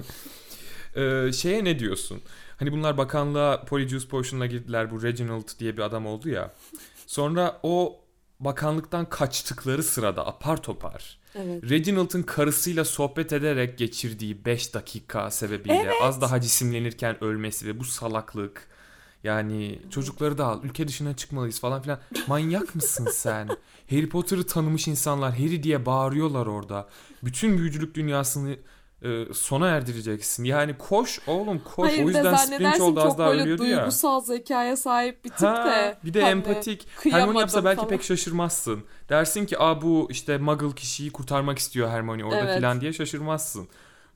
Ee, şeye ne diyorsun? Hani bunlar bakanlığa Polyjuice Potion'la girdiler. Bu Reginald diye bir adam oldu ya. Sonra o bakanlıktan kaçtıkları sırada apar topar Evet. Reginald'ın karısıyla sohbet ederek geçirdiği 5 dakika sebebiyle Evet. az daha cisimlenirken ölmesi ve bu salaklık yani çocukları da al ülke dışına çıkmalıyız falan filan manyak mısın sen? Harry Potter'ı tanımış insanlar Harry diye bağırıyorlar orada. Bütün büyücülük dünyasını e, sona erdireceksin. Yani koş oğlum koş. Hayır o yüzden oldu az çok daha ölüyordu ya. duygusal zekaya sahip bir tip Ha, de. bir de hani empatik. Hermione yapsa belki falan. pek şaşırmazsın. Dersin ki aa bu işte muggle kişiyi kurtarmak istiyor Hermione orada Evet. filan diye şaşırmazsın.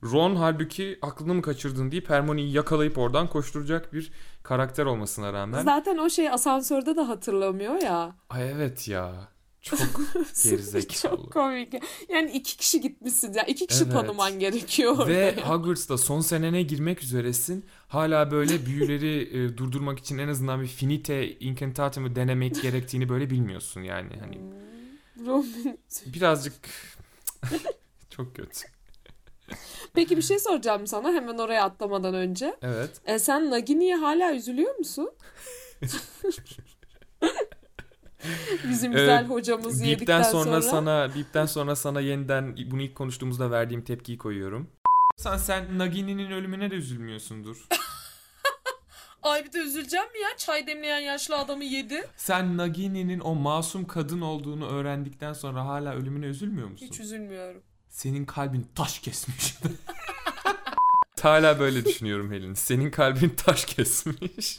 Ron halbuki aklını mı kaçırdın deyip Hermione'yi yakalayıp oradan koşturacak bir karakter olmasına rağmen. Zaten o şey asansörde de hatırlamıyor ya. Ay evet ya. Çok gerizekalı. Çok komik. Yani iki kişi gitmişsin ya. iki kişi Evet. tanıman gerekiyor orada. Ve Hogwarts'ta son senene girmek üzeresin. Hala böyle büyüleri e, durdurmak için en azından bir finite incantatem'ı denemek gerektiğini böyle bilmiyorsun yani. Hani Robin. birazcık çok kötü. Peki bir şey soracağım sana hemen oraya atlamadan önce. Evet. E, sen Nagini'ye hala üzülüyor musun? Bizim güzel Ee, hocamız yedikten sonra, sonra. sana bipten sonra sana yeniden bunu ilk konuştuğumuzda verdiğim tepkiyi koyuyorum. Sen sen Nagini'nin ölümüne de üzülmüyorsundur. Ay bir de üzüleceğim mi ya? Çay demleyen yaşlı adamı yedi. Sen Nagini'nin o masum kadın olduğunu öğrendikten sonra hala ölümüne üzülmüyor musun? Hiç üzülmüyorum. Senin kalbin taş kesmiş. hala böyle düşünüyorum Helin. Senin kalbin taş kesmiş.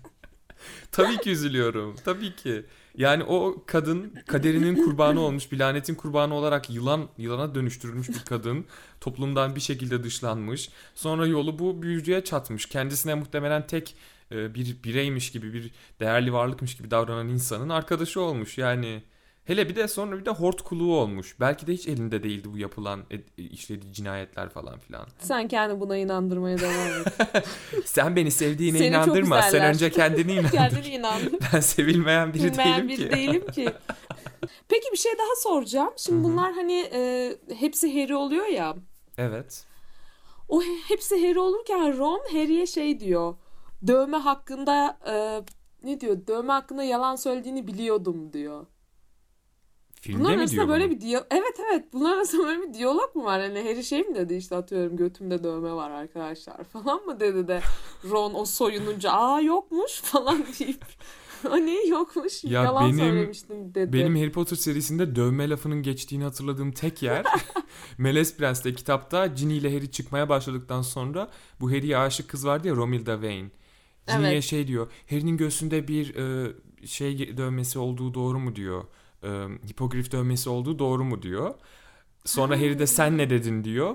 Tabii ki üzülüyorum. Tabii ki. Yani o kadın kaderinin kurbanı olmuş, bir lanetin kurbanı olarak yılan yılana dönüştürülmüş bir kadın. Toplumdan bir şekilde dışlanmış. Sonra yolu bu büyücüye çatmış. Kendisine muhtemelen tek e, bir bireymiş gibi, bir değerli varlıkmış gibi davranan insanın arkadaşı olmuş. Yani hele bir de sonra bir de hort kuluğu olmuş. Belki de hiç elinde değildi bu yapılan e, işlediği cinayetler falan filan. Sen kendi buna inandırmaya devam et. Sen beni sevdiğine Seni inandırma. Sen önce kendini inandır. Kendini inandır. Ben sevilmeyen biri Bilmeyen değilim biri ki. değilim ki. Peki bir şey daha soracağım. Şimdi bunlar hani e, hepsi Harry oluyor ya. Evet. O he- hepsi Harry olurken Ron Harry'e şey diyor. Dövme hakkında e, ne diyor? Dövme hakkında yalan söylediğini biliyordum diyor. Filmde Bunların mi arasında diyor böyle bunu? bir diyalog... Evet evet. Bunların arasında böyle bir diyalog mu var? Hani Harry şey mi dedi işte atıyorum götümde dövme var arkadaşlar falan mı dedi de Ron o soyununca aa yokmuş falan deyip hani yokmuş Ya yalan benim- söylemiştim dedi. Benim Harry Potter serisinde dövme lafının geçtiğini hatırladığım tek yer Melez Prens'te kitapta Ginny ile Harry çıkmaya başladıktan sonra bu Harry'e aşık kız vardı ya Romilda Vane. Ginny'ye Evet. şey diyor. Harry'nin göğsünde bir e, şey dövmesi olduğu doğru mu diyor. E, hipogrif dövmesi olduğu doğru mu diyor. Sonra Harry de sen ne dedin diyor.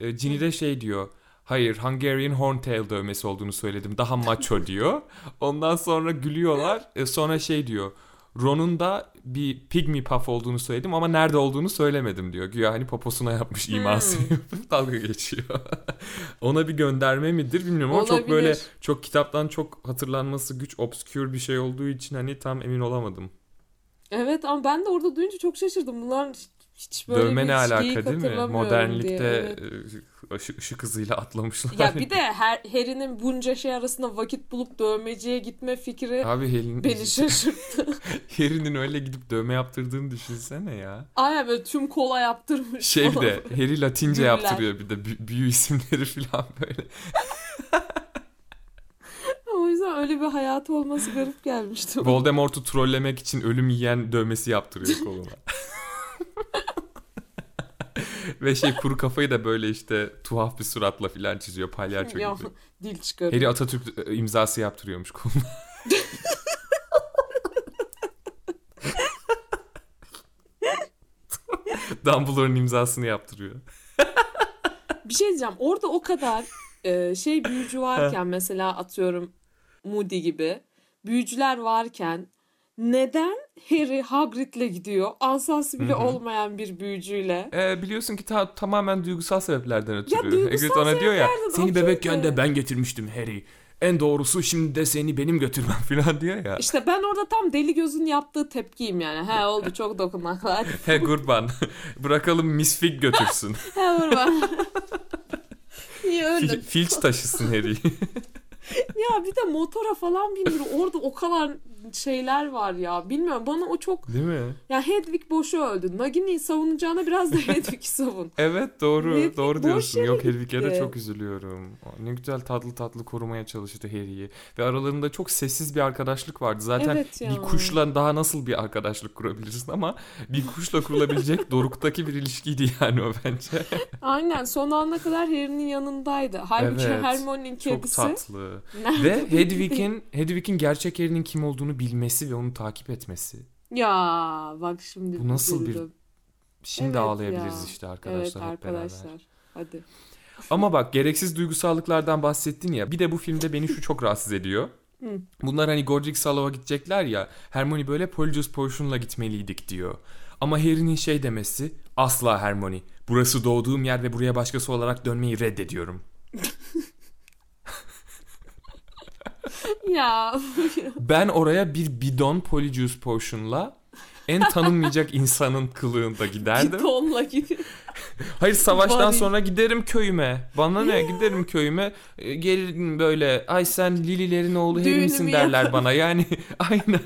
E, Ginny de şey diyor. Hayır Hungarian Horntail dövmesi olduğunu söyledim. Daha macho diyor. Ondan sonra gülüyorlar. E, sonra şey diyor. Ron'un da bir pygmy puff olduğunu söyledim ama nerede olduğunu söylemedim diyor. Güya hani poposuna yapmış imasını yapıp dalga geçiyor. Ona bir gönderme midir bilmiyorum ama çok böyle Olabilir. çok kitaptan çok hatırlanması güç obskür bir şey olduğu için hani tam emin olamadım. Evet ama ben de orada duyunca çok şaşırdım. Bunlar hiç- böyle Dövme ne alaka değil mi? Modernlikte diye. Evet. e, ışı- ışık hızıyla atlamışlar. Ya bir de her, Harry'nin bunca şey arasında vakit bulup dövmeciye gitme fikri Abi Helin, beni şaşırttı. Harry'nin öyle gidip dövme yaptırdığını düşünsene ya. Aynen böyle tüm kola yaptırmış. Şey bir de Harry Latince Güller. yaptırıyor bir de bü- büyü isimleri falan böyle. O yüzden öyle bir hayatı olması garip gelmişti. Voldemort'u trollemek için ölüm yiyen dövmesi yaptırıyor koluna. Ve şey kuru kafayı da böyle işte tuhaf bir suratla filan çiziyor palyaço Ya, gibi. dil çıkarıyor. Harry Atatürk e, imzası yaptırıyormuş koluna. Dumbledore'un imzasını yaptırıyor. Bir şey diyeceğim. Orada o kadar e, şey büyücü varken mesela atıyorum Moody gibi büyücüler varken neden Harry Hagrid'le gidiyor? Asası bile Hı hı. olmayan bir büyücüyle. Ee, biliyorsun ki ta- tamamen duygusal sebeplerden ötürü. duygusal Hagrid ona diyor ya seni bebekken de." ben getirmiştim Harry. En doğrusu şimdi de seni benim götürmem falan diyor ya. İşte ben orada tam deli gözün yaptığı tepkiyim yani. He oldu çok dokunmakla. Hadi. He kurban. Bırakalım Miss Fig götürsün. He vur bana. İyi Fil- öldün. Filch taşısın Harry. Ya bir de motora falan bindiriyor. Orada o kadar şeyler var ya. Bilmiyorum bana o çok... Değil mi? Ya Hedwig boşu öldü. Nagini'yi savunacağına biraz da Hedwig'i savun. Evet doğru Hedwig doğru diyorsun. Yok Hedwig'e de çok üzülüyorum. Ne güzel tatlı tatlı korumaya çalıştı Harry'i. Ve aralarında çok sessiz bir arkadaşlık vardı. Zaten Evet ya. bir kuşla daha nasıl bir arkadaşlık kurabilirsin ama bir kuşla kurulabilecek doruktaki bir ilişkiydi yani o bence. Aynen son ana kadar Harry'nin yanındaydı. Halbuki Evet, Hermione'nin Çok kedisi... Nerede Ve? Hedwig'in Hedwig'in gerçek Harry'nin kim olduğunu bilmesi ve onu takip etmesi. Ya bak şimdi Bu nasıl bir üzüldüm. Şimdi Evet ağlayabiliriz ya. işte Evet arkadaşlar hep beraber. arkadaşlar. Hadi. Ama bak gereksiz duygusallıklardan bahsettin ya. Bir de bu filmde beni şu çok rahatsız ediyor. Bunlar hani Godric Hollowa gidecekler ya. Hermione böyle Polyjuice Potion'la gitmeliydik diyor. Ama Harry'nin şey demesi asla Hermione. Burası doğduğum yer ve buraya başkası olarak dönmeyi reddediyorum. Ya Ben oraya bir bidon Polyjuice Potion'la en tanınmayacak insanın kılığında giderdim. tonla gidiyor. Hayır savaştan Bari- sonra giderim köyüme. Bana ne giderim köyüme. E, Gelirim böyle ay sen Lililerin oğlu Düğünümü misin derler yaparım. bana. Yani aynen.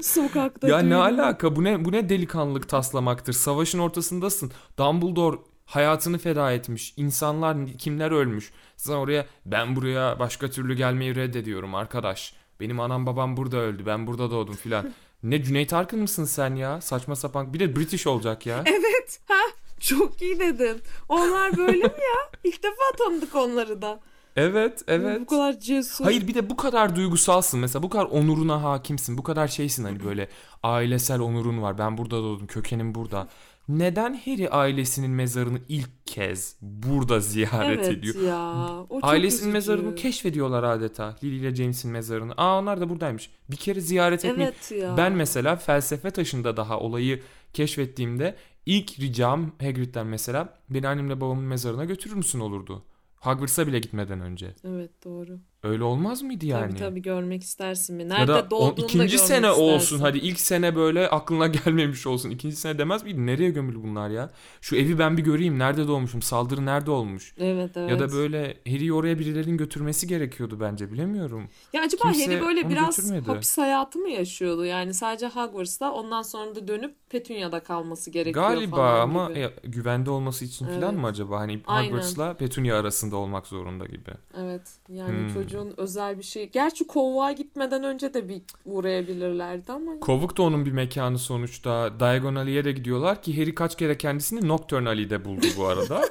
Sokakta ya ne düğün. alaka bu ne bu ne delikanlılık taslamaktır. Savaşın ortasındasın. Dumbledore hayatını feda etmiş. İnsanlar kimler ölmüş. Sen oraya ben buraya başka türlü gelmeyi reddediyorum arkadaş. Benim anam babam burada öldü. Ben burada doğdum filan. Ne Cüneyt Arkın mısın sen ya? Saçma sapan. Bir de British olacak ya. Evet. Ha, çok iyi dedin. Onlar böyle mi ya? İlk defa tanıdık onları da. Evet, evet. Bu kadar cesur. Hayır bir de bu kadar duygusalsın mesela bu kadar onuruna hakimsin bu kadar şeysin hani böyle ailesel onurun var ben burada doğdum kökenim burada. Neden Harry ailesinin mezarını ilk kez burada ziyaret evet ediyor? ya. O çok Ailesinin üzücü. mezarını keşfediyorlar adeta. Lily ile James'in mezarını. Aa onlar da buradaymış. Bir kere ziyaret etmeyi. Evet ya. Ben mesela felsefe taşında daha olayı keşfettiğimde ilk ricam Hagrid'den mesela beni annemle babamın mezarına götürür müsün olurdu. Hogwarts'a bile gitmeden önce. Evet doğru. Öyle olmaz mıydı yani? Tabii tabii görmek istersin mi? Nerede ya da on, doğduğunu da ikinci sene istersin. olsun hadi ilk sene böyle aklına gelmemiş olsun. İkinci sene demez miydi? Nereye gömülü bunlar ya? Şu evi ben bir göreyim. Nerede doğmuşum? Saldırı nerede olmuş? Evet evet. Ya da böyle Harry'i oraya birilerinin götürmesi gerekiyordu bence bilemiyorum. Ya acaba kimse Harry böyle biraz götürmedi. hapis hayatı mı yaşıyordu? Yani sadece Hogwarts'ta ondan sonra da dönüp Petunia'da kalması gerekiyor Galiba falan ama gibi. ya, güvende olması için falan Evet. mı acaba? Hani. Hogwarts'la Petunia arasında olmak zorunda gibi. Evet yani Hmm. Çocuğun özel bir şey. Gerçi kovuğa gitmeden önce de bir uğrayabilirlerdi ama. Kovuk da onun bir mekanı sonuçta. Diagon Alley'e de gidiyorlar ki Harry kaç kere kendisini Nocturne Alley'de buldu bu arada.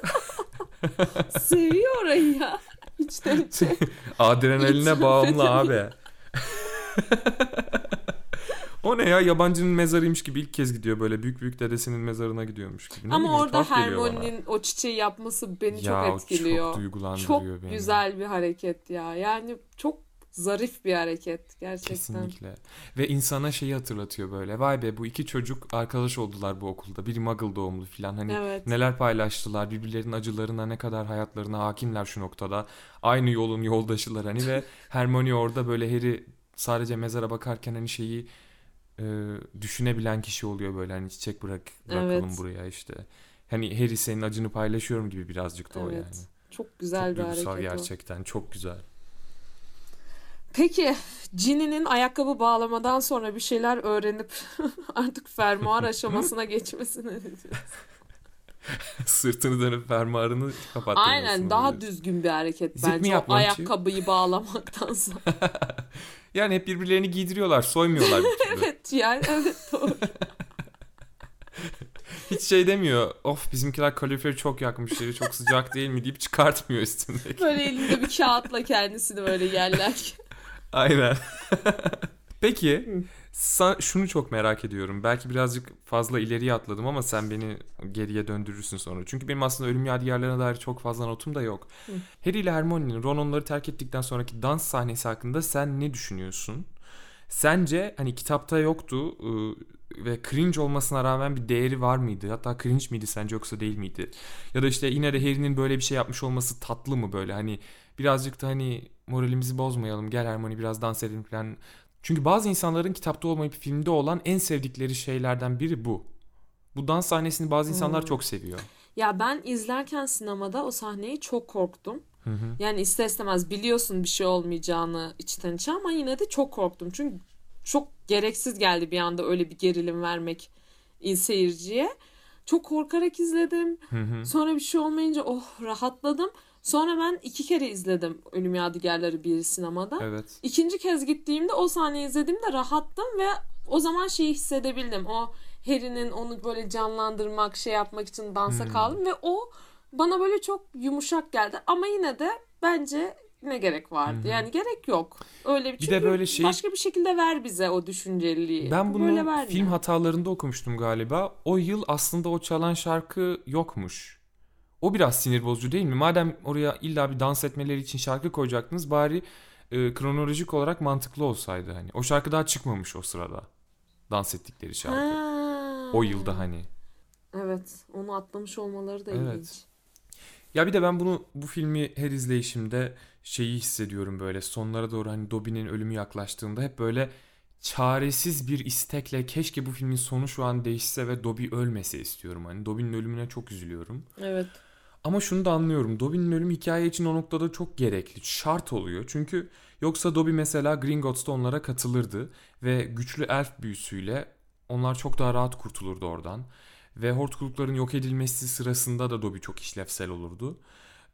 Seviyor orayı ya. İçten içe. Adrenaline bağımlı abi. O ne ya yabancının mezarıymış gibi ilk kez gidiyor böyle büyük büyük dedesinin mezarına gidiyormuş gibi. Ne ama bileyim, orada. Hermione'nin o çiçeği yapması beni ya, çok etkiliyor. çok duygulandırıyor Çok beni. güzel bir hareket ya. Yani çok zarif bir hareket gerçekten. Kesinlikle. Ve insana şeyi hatırlatıyor böyle. Vay be bu iki çocuk arkadaş oldular bu okulda. Biri Muggle doğumlu falan. Hani Evet. neler paylaştılar. Birbirlerinin acılarına ne kadar hayatlarına hakimler şu noktada. Aynı yolun yoldaşılar hani ve Hermione orada böyle Harry sadece mezara bakarken hani şeyi e, düşünebilen kişi oluyor böyle hani çiçek bırak bırakalım Evet. buraya işte. Hani Harry senin acını paylaşıyorum gibi birazcık da o Evet. yani. Çok güzel Çok bir hareket o. gerçekten çok güzel. Peki Ginny'nin ayakkabı bağlamadan sonra bir şeyler öğrenip artık fermuar aşamasına geçmesini? Sırtını dönüp fermuarını kapattırmasını Aynen daha diyorsun. düzgün bir hareket Zip bence o ayakkabıyı bağlamaktansa. Yani hep birbirlerini giydiriyorlar, soymuyorlar bir türlü. evet yani evet doğru. Hiç şey demiyor. Of bizimkiler kaloriferi çok yakmış, yeri çok sıcak değil mi deyip çıkartmıyor üstündeki. Böyle elinde bir kağıtla kendisini böyle yerler. Aynen. Peki Sa- şunu çok merak ediyorum. Belki birazcık fazla ileriye atladım ama sen beni geriye döndürürsün sonra. Çünkü benim aslında ölüm yadigarlarına dair çok fazla notum da yok. Hı. Harry ile Hermione'nin Ron onları terk ettikten sonraki dans sahnesi hakkında sen ne düşünüyorsun? Sence hani kitapta yoktu ıı, ve cringe olmasına rağmen bir değeri var mıydı? Hatta cringe miydi sence yoksa değil miydi? Ya da işte yine de Harry'nin böyle bir şey yapmış olması tatlı mı böyle hani birazcık da hani moralimizi bozmayalım gel Hermione biraz dans edelim falan. Çünkü bazı insanların kitapta olmayıp filmde olan en sevdikleri şeylerden biri bu. Bu dans sahnesini bazı insanlar Hmm. çok seviyor. Ya ben izlerken sinemada o sahneyi çok korktum. Hı hı. Yani ister istemez biliyorsun bir şey olmayacağını içten içe ama yine de çok korktum. Çünkü çok gereksiz geldi bir anda öyle bir gerilim vermek seyirciye. Çok korkarak izledim. Hı hı. Sonra bir şey olmayınca oh rahatladım. Sonra ben iki kere izledim Ölüm Yadigarları bir sinemada. Evet. İkinci kez gittiğimde o sahneyi izlediğimde rahattım ve o zaman şeyi hissedebildim. O Harry'nin onu böyle canlandırmak, şey yapmak için dansa Hmm. kaldım ve o bana böyle çok yumuşak geldi. Ama yine de bence ne gerek vardı? Hı hı. Yani gerek yok. Öyle bir Bir de böyle şey- başka bir şekilde ver bize o düşünceliliği. Ben bunu Böyle film hatalarında okumuştum galiba. O yıl aslında o çalan şarkı yokmuş. O biraz sinir bozucu değil mi? Madem oraya illa bir dans etmeleri için şarkı koyacaktınız bari e, kronolojik olarak mantıklı olsaydı hani. O şarkı daha çıkmamış o sırada. Dans ettikleri şarkı. Ha. O yılda hani. Evet, onu atlamış olmaları da Evet. ilginç. Ya bir de ben bunu bu filmi her izleyişimde şeyi hissediyorum böyle sonlara doğru hani Dobby'nin ölümü yaklaştığında hep böyle çaresiz bir istekle keşke bu filmin sonu şu an değişse ve Dobby ölmese istiyorum. Hani Dobby'nin ölümüne çok üzülüyorum. Evet. Ama şunu da anlıyorum. Dobby'nin ölümü hikaye için o noktada çok gerekli. Şart oluyor. Çünkü yoksa Dobby mesela Gringotts'ta onlara katılırdı. Ve güçlü elf büyüsüyle onlar çok daha rahat kurtulurdu oradan. Ve hortkulukların yok edilmesi sırasında da Dobby çok işlevsel olurdu.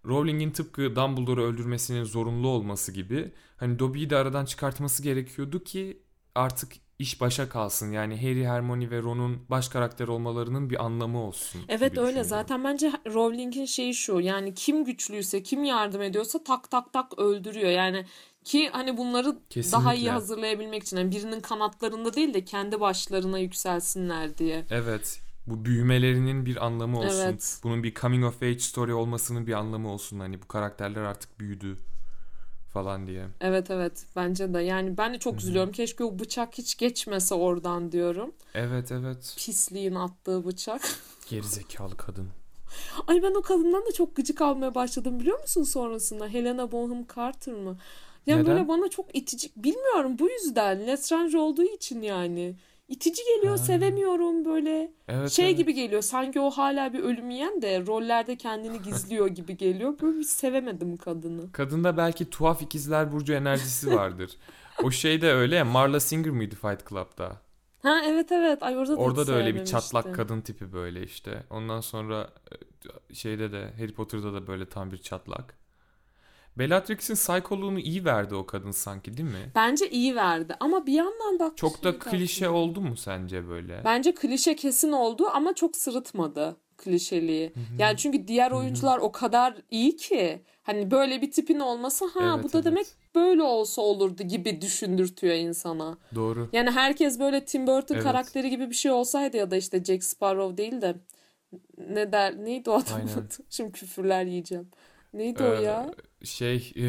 Rowling'in tıpkı Dumbledore'u öldürmesinin zorunlu olması gibi hani Dobby'yi de aradan çıkartması gerekiyordu ki artık iş başa kalsın. Yani Harry, Hermione ve Ron'un baş karakter olmalarının bir anlamı olsun. Evet öyle zaten bence Rowling'in şeyi şu yani kim güçlüyse kim yardım ediyorsa tak tak tak öldürüyor yani ki hani bunları daha Kesinlikle. iyi hazırlayabilmek için yani birinin kanatlarında değil de kendi başlarına yükselsinler diye. Evet. Bu büyümelerinin bir anlamı olsun. Evet. Bunun bir coming of age story olmasının bir anlamı olsun. Hani bu karakterler artık büyüdü falan diye. Evet evet bence de yani ben de çok üzülüyorum keşke o bıçak hiç geçmese oradan diyorum. Evet evet. Pisliğin attığı bıçak. Gerizekalı kadın. Ay ben o kadından da çok gıcık almaya başladım biliyor musun sonrasında? Helena Bonham Carter mı? Yani Neden? böyle bana çok itici bilmiyorum bu yüzden Lestrange olduğu için yani. İtici geliyor Ha. sevemiyorum böyle. Evet, şey evet. gibi geliyor sanki o hala bir ölüm yiyen de rollerde kendini gizliyor gibi geliyor. Böyle bir sevemedim kadını. Kadında belki tuhaf ikizler burcu enerjisi vardır. o şey de öyle ya Marla Singer mıydı Fight Club'da? Ha evet evet ay orada da Orada da öyle bir çatlak kadın tipi böyle işte. Ondan sonra e, şeyde de Harry Potter'da da böyle tam bir çatlak. Bellatrix'in psikoloğunu iyi verdi o kadın sanki değil mi? Bence iyi verdi ama bir yandan bak Çok da şey klişe aklıma- oldu mu sence böyle? Bence klişe kesin oldu ama çok sırıtmadı klişeliği. Yani çünkü diğer oyuncular o kadar iyi ki hani böyle bir tipin olması ha Evet, bu da evet. demek böyle olsa olurdu gibi düşündürtüyor insana. Doğru. Yani herkes böyle Tim Burton Evet. karakteri gibi bir şey olsaydı ya da işte Jack Sparrow değil de ne der neydi o adamın adı? Şimdi küfürler yiyeceğim. Neydi o Ee, ya? Şey e,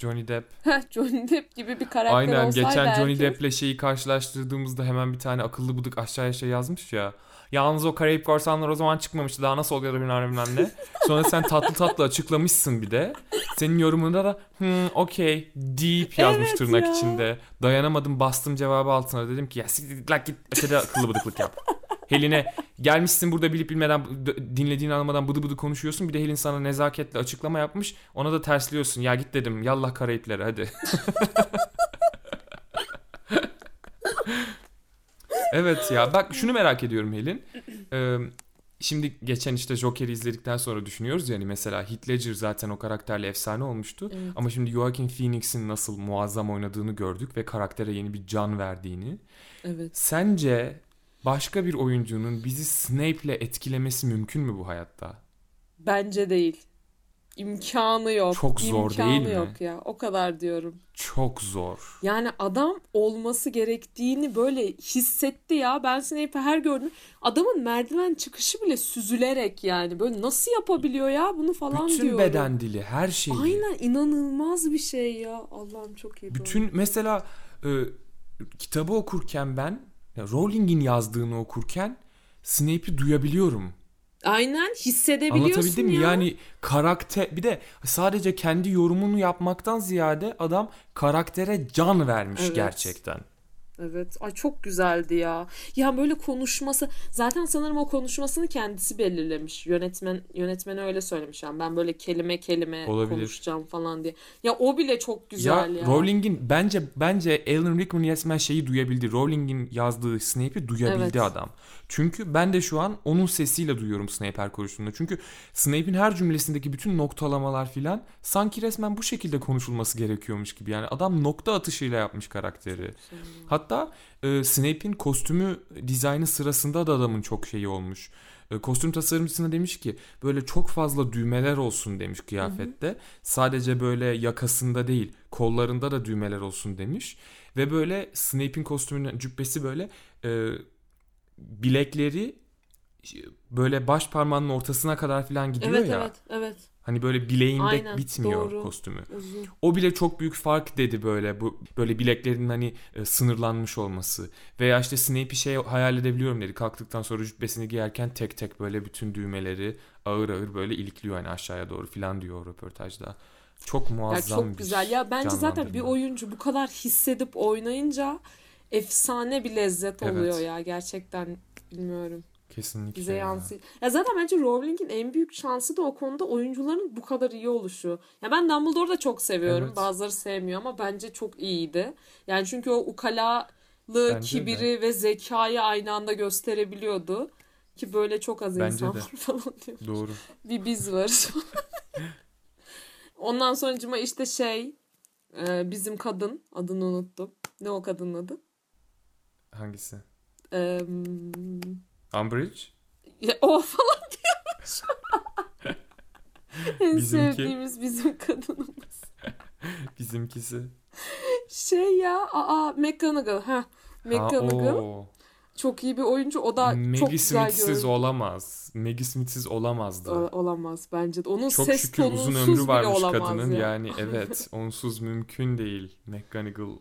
Johnny Depp. Johnny Depp gibi bir karakter Aynen olsaydı geçen Johnny herkes- Depp'le şeyi karşılaştırdığımızda hemen bir tane akıllı bıdık aşağıya şey yazmış ya. Yalnız o Karayip Korsanlar o zaman çıkmamıştı. Daha nasıl oluyor da bilmem bilmem ne. Sonra sen tatlı tatlı açıklamışsın bir de. Senin yorumunda da hmm, okey deep yazmış Evet tırnak ya. içinde. Dayanamadım bastım cevabı altına. Dedim ki ya siktir git ötede akıllı bıdıklık yap. Helin'e gelmişsin burada bilip bilmeden dinlediğini anlamadan bıdı bıdı konuşuyorsun. Bir de Helin sana nezaketle açıklama yapmış. Ona da tersliyorsun. Ya git dedim. Yallah Karayiplere hadi. evet ya bak şunu merak ediyorum Helin. Ee, şimdi geçen işte Joker'i izledikten sonra düşünüyoruz yani mesela Heath Ledger zaten o karakterle efsane olmuştu. Evet. Ama şimdi Joaquin Phoenix'in nasıl muazzam oynadığını gördük ve karaktere yeni bir can verdiğini. Evet. Sence başka bir oyuncunun bizi Snape'le etkilemesi mümkün mü bu hayatta? Bence değil. imkanı yok. Çok zor İmkanı değil mi? yok ya. O kadar diyorum. Çok zor. Yani adam olması gerektiğini böyle hissetti ya. Ben Snape'i her gördüm. Adamın merdiven çıkışı bile süzülerek yani. Böyle nasıl yapabiliyor ya bunu falan Bütün diyorum. beden dili, her şey. Aynen inanılmaz bir şey ya. Allah'ım çok iyi. Bütün mesela e, kitabı okurken ben ya Rowling'in yazdığını okurken Snape'i duyabiliyorum. Aynen hissedebiliyorsun Anlatabildim mi? ya. Yani karakter bir de sadece kendi yorumunu yapmaktan ziyade adam karaktere can vermiş Evet. gerçekten. Evet. Ay çok güzeldi ya. Ya böyle konuşması zaten sanırım o konuşmasını kendisi belirlemiş. Yönetmen yönetmeni öyle söylemiş yani ben böyle kelime kelime Olabilir. konuşacağım falan diye. Ya o bile çok güzel ya. Rowling'in bence bence Alan Rickman resmen şeyi duyabildi. Rowling'in yazdığı Snape'i duyabildi Evet. adam. Çünkü ben de şu an onun sesiyle duyuyorum Snape her konuştuğunda. Çünkü Snape'in her cümlesindeki bütün noktalamalar filan sanki resmen bu şekilde konuşulması gerekiyormuş gibi. Yani adam nokta atışıyla yapmış karakteri. Hatta e, Snape'in kostümü dizaynı sırasında da adamın çok şeyi olmuş. E, kostüm tasarımcısına demiş ki böyle çok fazla düğmeler olsun demiş kıyafette. Sadece böyle yakasında değil kollarında da düğmeler olsun demiş. Ve böyle Snape'in kostümünün cübbesi böyle e, bilekleri böyle baş parmağının ortasına kadar falan gidiyor Evet ya. evet evet. Hani böyle bileğinde Aynen, bitmiyor doğru. kostümü. Uzun. O bile çok büyük fark dedi böyle bu böyle bileklerinin hani e, sınırlanmış olması. Veya işte Snape'i şey hayal edebiliyorum dedi. Kalktıktan sonra cübbesini giyerken tek tek böyle bütün düğmeleri ağır ağır böyle ilikliyor hani aşağıya doğru falan diyor o röportajda. Çok muazzam çok bir güzel. Ya bence zaten bir oyuncu bu kadar hissedip oynayınca efsane bir lezzet Evet. oluyor ya gerçekten bilmiyorum. Kesinlikle. bize ya. yansıyor. Ya zaten bence Rowling'in en büyük şansı da o konuda oyuncuların bu kadar iyi oluşu. Ya ben Dumbledore'u da çok seviyorum. Evet. Bazıları sevmiyor ama bence çok iyiydi. Yani çünkü o ukalalığı, Bence kibiri ve zekayı aynı anda gösterebiliyordu. Ki böyle çok az Bence insan de. var falan diyor. Doğru. Bir biz varız. Ondan sonucuma işte şey e, bizim kadın adını unuttum. Ne o kadının adı? Hangisi? E, Umbridge? ya, o falan diyormuş. en Bizimki. sevdiğimiz bizim kadınımız. Bizimkisi. Şey ya aa McGonagall. Ha, Ha, McGonagall o. çok iyi bir oyuncu. O da çok Maggie güzel Smith'siz görünüyor. olamaz. Maggie Smith'siz olamazdı. olamaz bence de. Onun Çok ses şükür uzun ömrü varmış olamaz kadının. ya. Yani evet onsuz mümkün değil. McGonagall.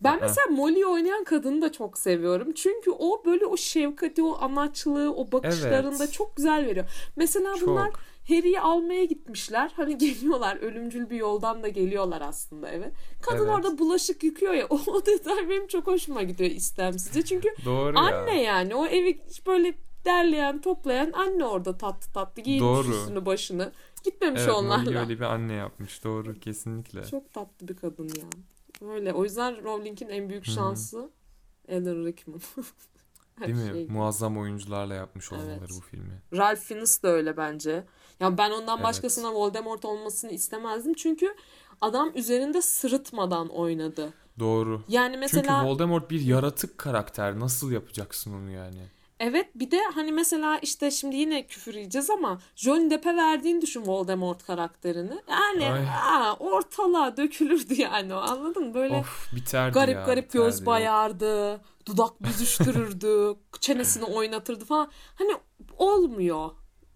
Ben mesela Molly oynayan kadını da çok seviyorum. Çünkü o böyle o şefkati, o anaçlığı, o bakışlarında Evet. çok güzel veriyor. Mesela Çok. bunlar Harry'i almaya gitmişler. Hani geliyorlar ölümcül bir yoldan da geliyorlar aslında eve. Kadın Evet. orada bulaşık yıkıyor ya. O, o detay benim çok hoşuma gidiyor istemsizce. Çünkü Doğru ya. anne yani o evi böyle derleyen toplayan anne orada tatlı tatlı Doğru. üstünü başını. Gitmemiş Evet, onlarla. Molly öyle bir anne yapmış. Doğru kesinlikle. Çok tatlı bir kadın ya. Öyle. O yüzden Rowling'in en büyük şansı Alan Rickman. Değil mi? şey. Muazzam oyuncularla yapmış olmaları Evet. bu filmi. Ralph Fiennes de öyle bence. Ya ben ondan Evet. başkasına Voldemort olmasını istemezdim. Çünkü adam üzerinde sırıtmadan oynadı. Doğru. Yani mesela Çünkü Voldemort bir yaratık karakter. Nasıl yapacaksın onu yani? Evet bir de hani mesela işte şimdi yine küfür yiyeceğiz ama Johnny Depp'e verdiğini düşün Voldemort karakterini. Yani Ay. aa, ortalığa dökülürdü yani o anladın mı? Böyle Of biterdi garip ya. garip biterdi. göz bayardı, dudak büzüştürürdü, çenesini oynatırdı falan. Hani olmuyor.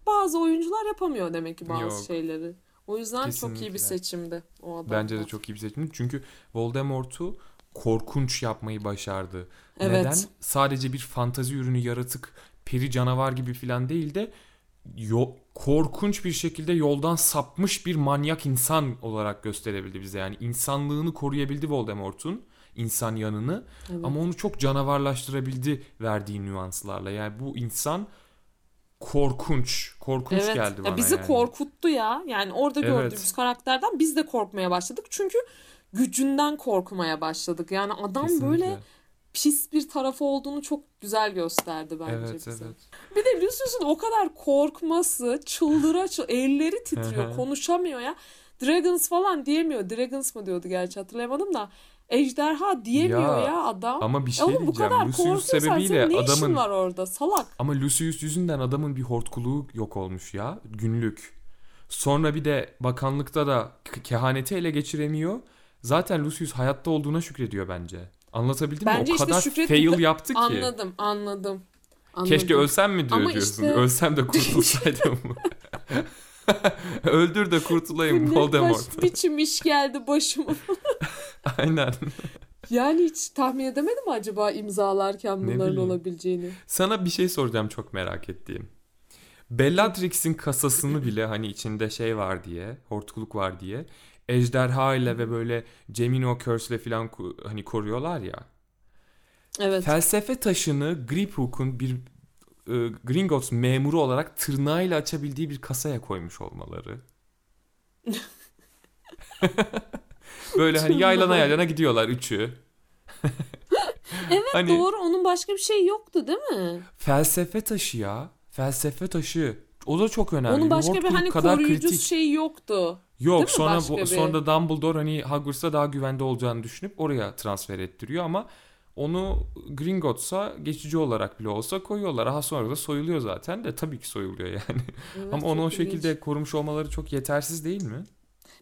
Bazı oyuncular yapamıyor demek ki bazı Yok. şeyleri. O yüzden çok iyi Kesinlikle. bir seçimdi o adam. Bence de çok iyi bir seçim. Çünkü Voldemort'u korkunç yapmayı başardı. Evet. Neden? Sadece bir fantazi ürünü yaratık, peri canavar gibi falan değil de yo- korkunç bir şekilde yoldan sapmış bir manyak insan olarak gösterebildi bize. Yani insanlığını koruyabildi Voldemort'un insan yanını Evet. ama onu çok canavarlaştırabildi verdiği nüanslarla. Yani bu insan korkunç, korkunç Evet. geldi Ya bana bizi yani. korkuttu ya. Yani orada Evet. gördüğümüz karakterden biz de korkmaya başladık. Çünkü gücünden korkmaya başladık. Yani adam Kesinlikle. böyle pis bir tarafı olduğunu çok güzel gösterdi bence Evet, bize. evet. Bir de Lucius'un o kadar korkması, çıldıra çıl elleri titriyor, konuşamıyor ya. Dragons falan diyemiyor. Dragons mı diyordu gerçi hatırlayamadım da. Ejderha diyemiyor ya, Ya, adam. Ama bir E şey oğlum bu diyeceğim. kadar Lucius sebebiyle ne işin adamın var orada salak. Ama Lucius yüzünden adamın bir hortkuluğu yok olmuş ya. Günlük. Sonra bir de bakanlıkta da kehaneti ele geçiremiyor. Zaten Lucius hayatta olduğuna şükrediyor bence. Anlatabildim mi? Bence O işte kadar şükret- fail yaptı ki. Anladım, anladım. anladım. Keşke ölsem mi diyor Ama diyorsun. işte- Ölsem de kurtulsaydım. Öldür de kurtulayım Ne Voldemort. baş biçim iş geldi başıma. Aynen. Yani hiç tahmin edemedim mi acaba imzalarken bunların olabileceğini? Sana bir şey soracağım çok merak ettiğim. Bellatrix'in kasasını bile hani içinde şey var diye, hortkuluk var diye ejderha ile ve böyle Gemino Curse'le falan ku- hani koruyorlar ya. Evet. Felsefe taşını Griphook'un bir e, Gringotts memuru olarak tırnağıyla açabildiği bir kasaya koymuş olmaları. Böyle hani yaylana yaylana gidiyorlar üçü. Evet Hani- doğru onun başka bir şey yoktu değil mi? Felsefe taşı ya. Felsefe taşı. O da çok önemli. Onun başka bir Hortkuluk hani kadar koruyucu kritik. şey yoktu. Yok Değil sonra bu, bir? sonra Dumbledore hani Hogwarts'ta daha güvende olacağını düşünüp oraya transfer ettiriyor ama onu Gringotts'a geçici olarak bile olsa koyuyorlar. Daha sonra da soyuluyor zaten de tabii ki soyuluyor yani. Evet, ama onu o çok ilginç. şekilde korumuş olmaları çok yetersiz değil mi?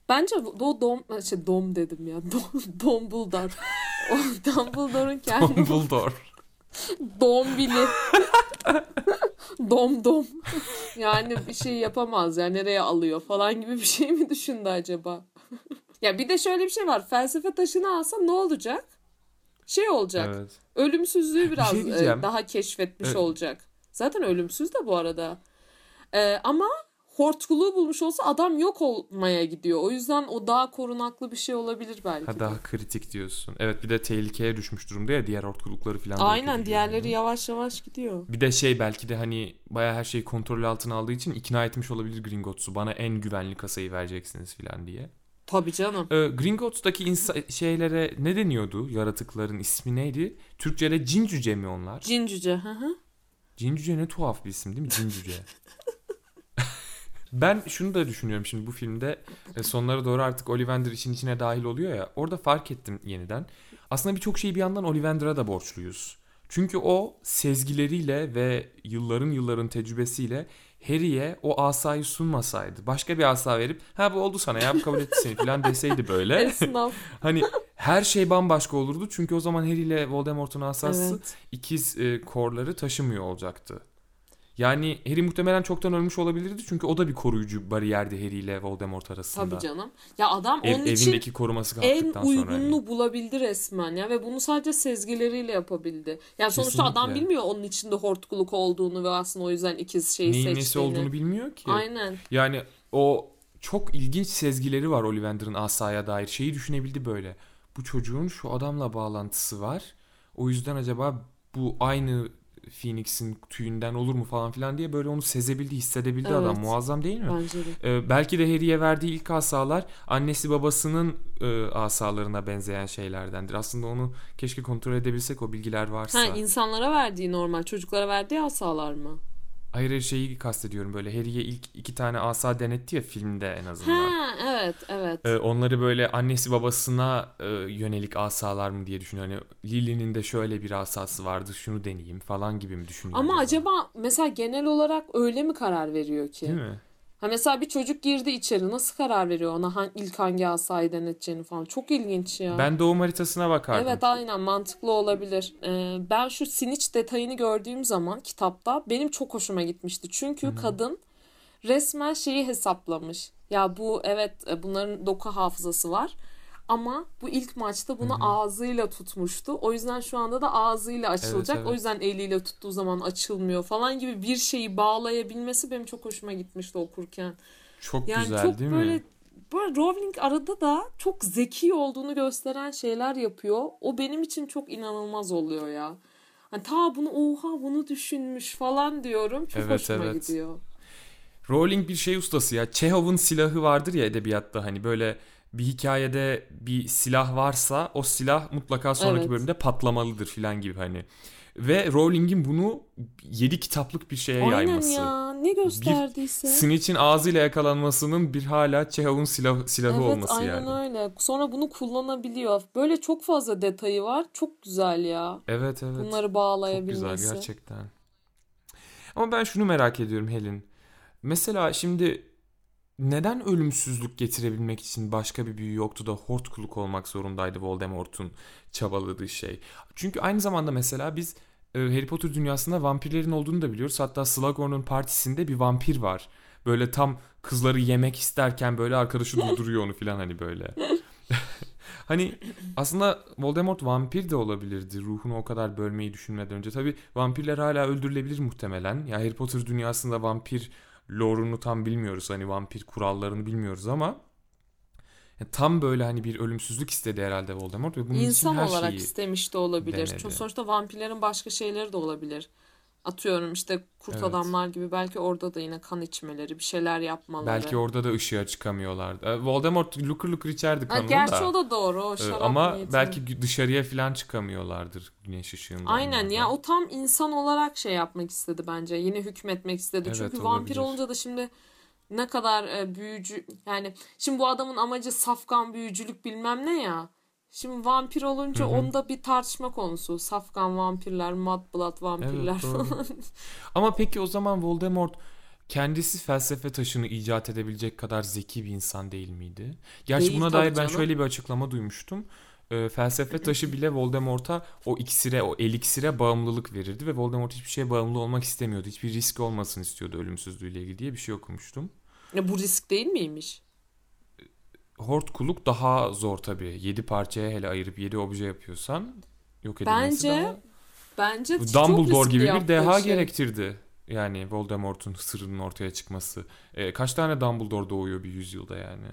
Bence o dom şey dom dedim ya. Dom, Dumbledore. o Dumbledore'un kendi Dumbledore. dombili. Dom dom. Yani bir şey yapamaz ya nereye alıyor falan gibi bir şey mi düşündü acaba? ya bir de şöyle bir şey var. Felsefe taşını alsa ne olacak? Şey olacak. evet. Ölümsüzlüğü biraz şey e, daha keşfetmiş Evet. olacak. Zaten ölümsüz de bu arada. E, ama hortkuluğu bulmuş olsa adam yok olmaya gidiyor. O yüzden o daha korunaklı bir şey olabilir belki. Ha, de. daha kritik diyorsun. Evet bir de tehlikeye düşmüş durumda ya diğer hortkulukları falan. Aynen diğerleri yani. yavaş yavaş gidiyor. Bir de şey belki de hani baya her şeyi kontrol altına aldığı için ikna etmiş olabilir Gringotts'u. Bana en güvenli kasayı vereceksiniz falan diye. Tabii canım. Ee, Gringotts'taki insa- şeylere ne deniyordu? Yaratıkların ismi neydi? Türkçe'de cin cüce mi onlar? Cin cüce. Hı hı. Cin cüce ne tuhaf bir isim değil mi? Cin cüce. ben şunu da düşünüyorum şimdi bu filmde e, sonlara doğru artık Ollivander işin içine dahil oluyor ya. Orada fark ettim yeniden. Aslında birçok şeyi bir yandan Ollivander'a da borçluyuz. Çünkü o sezgileriyle ve yılların yılların tecrübesiyle Harry'e o asayı sunmasaydı, başka bir asa verip ha bu oldu sana ya bu kabul etti seni falan deseydi böyle. Hani her şey bambaşka olurdu çünkü o zaman Harry ile Voldemort'un asası evet. ikiz e, korları taşımıyor olacaktı. Yani Harry muhtemelen çoktan ölmüş olabilirdi çünkü o da bir koruyucu bariyerdi Harry ile Voldemort arasında. Tabii canım. Ya adam Ev- onun için evindeki koruması en kalktıktan sonra. uygununu yani. bulabildi resmen ya ve bunu sadece sezgileriyle yapabildi. Yani sonuçta adam bilmiyor onun içinde hortkuluk olduğunu ve aslında o yüzden ikiz şeyi Neyin seçtiğini. nesi olduğunu bilmiyor ki. Aynen. Yani o çok ilginç sezgileri var Ollivander'ın asaya dair. Şeyi düşünebildi böyle. Bu çocuğun şu adamla bağlantısı var. O yüzden acaba bu aynı Phoenix'in tüyünden olur mu falan filan diye böyle onu sezebildi, hissedebildi Evet. adam. Muazzam değil mi? Bence de. Ee, belki de Harry'e verdiği ilk asalar annesi babasının e, asalarına benzeyen şeylerdendir. Aslında onu keşke kontrol edebilsek o bilgiler varsa. Ha insanlara verdiği normal çocuklara verdiği asalar mı? Hayır şeyi kastediyorum böyle Harry'e ilk iki tane asa denetti ya filmde en azından. Ha evet evet. Ee, onları böyle annesi babasına e, yönelik asalar mı diye düşünüyor. Hani Lily'nin de şöyle bir asası vardı şunu deneyeyim falan gibi mi düşünüyor? Ama acaba mesela genel olarak öyle mi karar veriyor ki? Değil mi? Ha mesela bir çocuk girdi içeri nasıl karar veriyor ona han- ilk hangi asayı deneteceğini falan. Çok ilginç ya. Ben doğum haritasına bakardım. Evet aynen mantıklı olabilir. Ee, ben şu Snitch detayını gördüğüm zaman kitapta benim çok hoşuma gitmişti. Çünkü kadın resmen şeyi hesaplamış. Ya bu evet e, bunların doku hafızası var. Ama bu ilk maçta bunu ağzıyla tutmuştu. O yüzden şu anda da ağzıyla açılacak. evet. O yüzden eliyle tuttuğu zaman açılmıyor falan gibi bir şeyi bağlayabilmesi benim çok hoşuma gitmişti okurken. Çok Yani güzel çok değil böyle mi? böyle Rowling arada da çok zeki olduğunu gösteren şeyler yapıyor. O benim için çok inanılmaz oluyor ya. Hani ta bunu oha bunu düşünmüş falan diyorum. Çok Evet, hoşuma evet. gidiyor. Rowling bir şey ustası ya. Chekhov'un silahı vardır ya edebiyatta hani böyle bir hikayede bir silah varsa o silah mutlaka sonraki Evet. bölümde patlamalıdır filan gibi hani. Ve Rowling'in bunu 7 kitaplık bir şeye Aynen yayması. ya ne gösterdiyse. Snitch'in ağzıyla yakalanmasının bir hala Chekhov'un silah, silahı evet olması aynen yani. öyle. Sonra bunu kullanabiliyor. Böyle çok fazla detayı var. Çok güzel ya. Evet evet. Bunları Çok bağlayabilmesi. güzel gerçekten. Ama ben şunu merak ediyorum Helin. Mesela şimdi neden ölümsüzlük getirebilmek için başka bir büyü yoktu da hortkuluk olmak zorundaydı Voldemort'un çabaladığı şey. Çünkü aynı zamanda mesela biz e, Harry Potter dünyasında vampirlerin olduğunu da biliyoruz. Hatta Slughorn'un partisinde bir vampir var. Böyle tam kızları yemek isterken böyle arkadaşı durduruyor onu falan hani böyle. hani aslında Voldemort vampir de olabilirdi. Ruhunu o kadar bölmeyi düşünmeden önce. Tabi vampirler hala öldürülebilir muhtemelen. Ya Harry Potter dünyasında vampir lore'unu tam bilmiyoruz. Hani vampir kurallarını bilmiyoruz ama tam böyle hani bir ölümsüzlük istedi herhalde Voldemort ve bunun İnsan için her olarak şeyi istemiş de olabilir. denedi. Çünkü sonuçta vampirlerin başka şeyleri de olabilir. Atıyorum işte kurt Evet. adamlar gibi belki orada da yine kan içmeleri, bir şeyler yapmaları. belki orada da ışığa çıkamıyorlardı. E, Voldemort lukur lukur içerdi Ha, kanını gerçi da. o da doğru. O E, şarap ama niyetine. belki dışarıya falan çıkamıyorlardır güneş ışığında. Aynen onlardan. ya o tam insan olarak şey yapmak istedi bence. Yine hükmetmek istedi. Evet, Çünkü vampir olabilir. olunca da şimdi ne kadar e, büyücü yani şimdi bu adamın amacı safkan büyücülük bilmem ne ya. Şimdi vampir olunca Hı hı. onda bir tartışma konusu. Safkan vampirler, mudblood vampirler Evet, falan. Ama peki o zaman Voldemort kendisi felsefe taşını icat edebilecek kadar zeki bir insan değil miydi? Gerçi Değil buna dair ben canım. şöyle bir açıklama duymuştum. Ee, felsefe taşı bile Voldemort'a o iksire, o eliksire bağımlılık verirdi ve Voldemort hiçbir şeye bağımlı olmak istemiyordu. Hiçbir risk olmasın istiyordu ölümsüzlüğüyle ilgili diye bir şey okumuştum. Ya bu risk değil miymiş? Hortkuluk daha zor tabii. 7 parçaya hele ayırıp 7 obje yapıyorsan yok edilmesi Bence daha... Bence Dumbledore gibi bir deha şey. gerektirdi. Yani Voldemort'un sırrının ortaya çıkması. E, kaç tane Dumbledore doğuyor bir yüzyılda yani?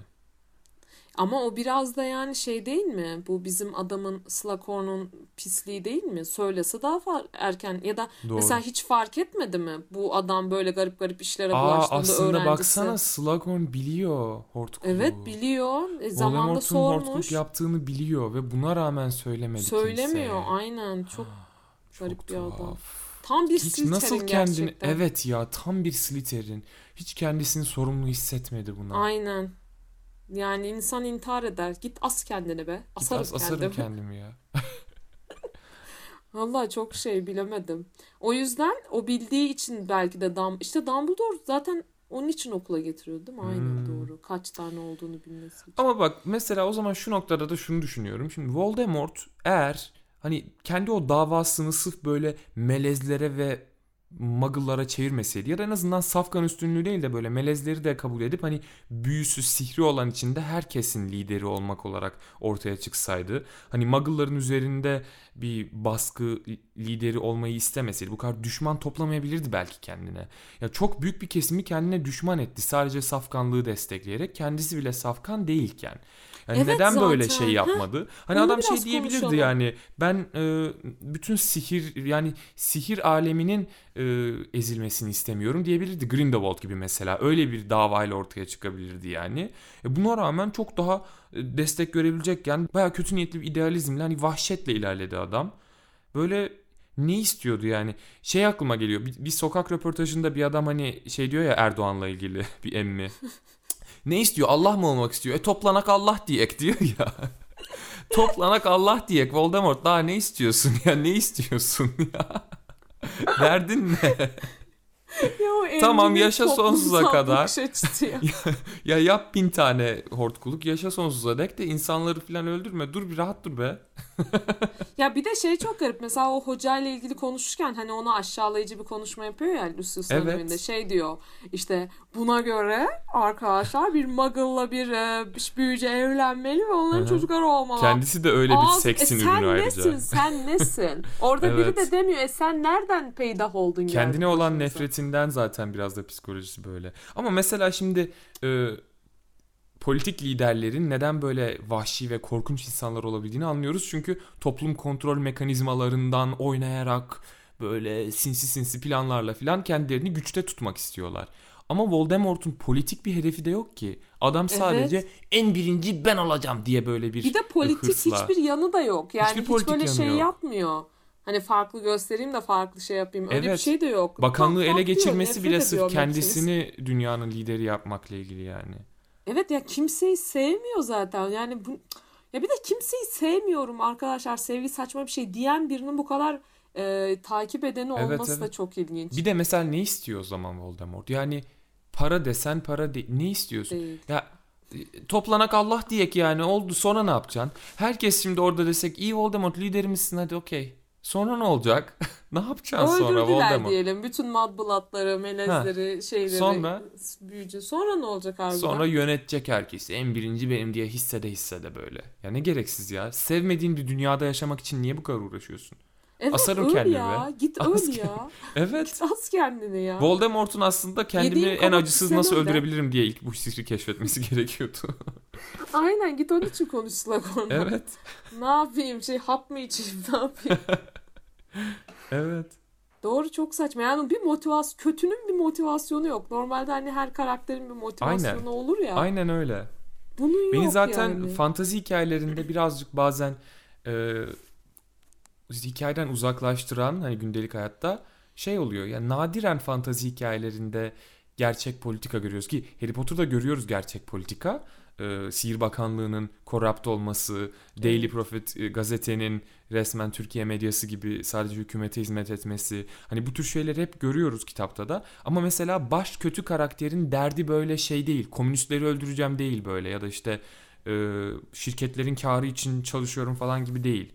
Ama o biraz da yani şey değil mi? Bu bizim adamın Slughorn'un pisliği değil mi? Söylese daha fa- erken ya da Doğru. mesela hiç fark etmedi mi? Bu adam böyle garip garip işlere Aa bulaştığında aslında öğrencisi. baksana Slughorn biliyor Hortkuluğu. Evet biliyor. E, zamanında sormuş. Hortkuluk yaptığını biliyor ve buna rağmen söylemedi Söylemiyor. kimseye. Aynen. Çok Çok garip bir adam. tam bir Hiç Slytherin nasıl kendini gerçekten. evet ya tam bir Slytherin. Hiç kendisini sorumlu hissetmedi buna. Aynen. Yani insan intihar eder. Git as kendini be. Git Asarım as- asarım kendimi. kendimi ya. Vallahi çok şey bilemedim. O yüzden o bildiği için belki de Dum işte Dumbledore zaten onun için okula getiriyor değil mi? Aynen Hmm. doğru. Kaç tane olduğunu bilmesi için. Ama bak mesela o zaman şu noktada da şunu düşünüyorum. Şimdi Voldemort eğer hani kendi o davasını sırf böyle melezlere ve muggle'lara çevirmeseydi ya da en azından safkan üstünlüğü değil de böyle melezleri de kabul edip hani büyüsü sihri olan içinde herkesin lideri olmak olarak ortaya çıksaydı. Hani muggle'ların üzerinde bir baskı lideri olmayı istemeseydi bu kadar düşman toplamayabilirdi belki kendine. Ya çok büyük bir kesimi kendine düşman etti sadece safkanlığı destekleyerek kendisi bile safkan değilken. Yani Evet neden böyle zaten. şey yapmadı? Hani Onu adam şey diyebilirdi konuşalım. yani ben e, bütün sihir yani sihir aleminin e, ezilmesini istemiyorum diyebilirdi. Grindelwald gibi mesela öyle bir davayla ortaya çıkabilirdi yani. E, buna rağmen çok daha e, destek görebilecekken baya kötü niyetli bir idealizmle hani vahşetle ilerledi adam. Böyle ne istiyordu yani? Şey aklıma geliyor. Bir, bir sokak röportajında bir adam hani şey diyor ya Erdoğan'la ilgili bir emmi. Ne istiyor? Allah mı olmak istiyor? E toplanak Allah diyek diyor ya. toplanak Allah diyek Voldemort daha ne istiyorsun ya? Ne istiyorsun ya? Derdin ne? Ya o Tamam, yaşa sonsuza kadar. ya. ya yap bin tane hortkuluk yaşa sonsuza dek de insanları falan öldürme. Dur bir rahat dur be. Ya bir de şey çok garip. Mesela o hocayla ilgili konuşurken hani ona aşağılayıcı bir konuşma yapıyor ya Lucius Evet. döneminde. Şey diyor işte buna göre arkadaşlar bir muggle'la bir e, büyücü evlenmeli ve onların Hı hı. çocukları olmalı. Kendisi de öyle bir Ağız- seksin e, ürünü sen ayrıca. nesin sen nesin? Orada Evet. biri de demiyor e sen nereden peydah oldun Kendine olan başımıza?" Nefretinden zaten biraz da psikolojisi böyle. Ama mesela şimdi e, politik liderlerin neden böyle vahşi ve korkunç insanlar olabildiğini anlıyoruz. Çünkü toplum kontrol mekanizmalarından oynayarak böyle sinsi sinsi planlarla falan kendilerini güçte tutmak istiyorlar. Ama Voldemort'un politik bir hedefi de yok ki. Adam sadece en birinci ben olacağım diye böyle bir Bir de politik hırsla. hiçbir yanı da yok. Yani Hiçbir hiç böyle şey yok. yapmıyor. Hani farklı göstereyim de farklı şey yapayım. Öyle bir Evet. şey de yok. Bakanlığı Tak ele tak geçirmesi bile sırf kendisini dünyanın lideri yapmakla ilgili yani. Evet ya kimseyi sevmiyor zaten. Yani bu ya bir de kimseyi sevmiyorum arkadaşlar. Sevgi saçma bir şey diyen birinin bu kadar e, takip edeni Evet, olması da evet. çok ilginç. Bir de mesela ne istiyor o zaman Voldemort? Yani para desen para değil. Ne istiyorsun? Değil. Ya toplanak Allah diyek yani oldu sonra ne yapacaksın? Herkes şimdi orada desek iyi Voldemort liderimizsin hadi okey. Sonra ne olacak? ne yapacaksın sonra Öldürdüler Voldemort? diyelim. Bütün madbulatları, melezleri, şeyleri, Sonra? büyücü. Sonra ne olacak harbiden? Sonra yönetecek herkesi. En birinci benim diye hissede hissede böyle. Ya ne gereksiz ya. Sevmediğin bir dünyada yaşamak için niye bu kadar uğraşıyorsun? Evet, asarım öl kendimi ya. Git öl kendimi. ya. Evet. As kendini ya. Voldemort'un aslında kendimi Yediğin en acısız nasıl öl de. öldürebilirim diye ilk bu fikri keşfetmesi gerekiyordu. Aynen git onun için konuş Slughorn'la. evet. Ne yapayım şey hap mı içeyim ne yapayım? Evet. Doğru çok saçma. Yani bir motivasyon kötünün bir motivasyonu yok. Normalde hani her karakterin bir motivasyonu Aynen. olur ya. Aynen öyle. Bunun Beni yok zaten yani. fantazi hikayelerinde birazcık bazen e, hikayeden uzaklaştıran hani gündelik hayatta şey oluyor. Yani nadiren fantazi hikayelerinde gerçek politika görüyoruz ki Harry Potter'da görüyoruz gerçek politika. E, Sihir Bakanlığı'nın korrupt olması, Daily. Prophet e, gazetenin resmen Türkiye medyası gibi sadece hükümete hizmet etmesi. Hani bu tür şeyleri hep görüyoruz kitapta da. Ama mesela baş kötü karakterin derdi böyle şey değil. Komünistleri öldüreceğim değil böyle ya da işte e, şirketlerin karı için çalışıyorum falan gibi değil.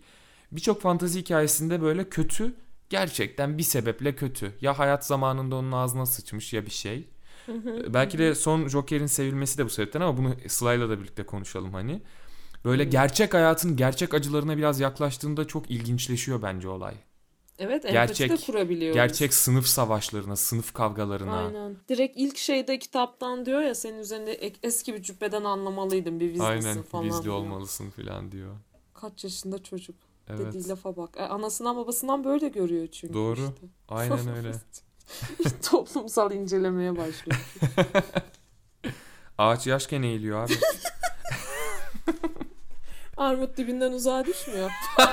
Birçok fantazi hikayesinde böyle kötü gerçekten bir sebeple kötü. Ya hayat zamanında onun ağzına sıçmış ya bir şey. E, Belki de son Joker'in sevilmesi de bu sebepten ama bunu Sıla'yla da birlikte konuşalım hani. Böyle gerçek hayatın gerçek acılarına biraz yaklaştığında çok ilginçleşiyor bence olay. Evet Gerçek- de kurabiliyoruz. Gerçek sınıf savaşlarına, sınıf kavgalarına. Aynen. Direkt ilk şeyde kitaptan diyor ya senin üzerinde eski bir cübbeden anlamalıydın bir vizlisin Aynen falan. vizli diyor. olmalısın falan diyor. Kaç yaşında çocuk Evet. dediği lafa bak. E, anasından babasından böyle görüyor çünkü Doğru. işte. Aynen öyle. Toplumsal incelemeye başlıyor. Ağaç yaşken eğiliyor abi. Armut dibinden uzağa düşmüyor.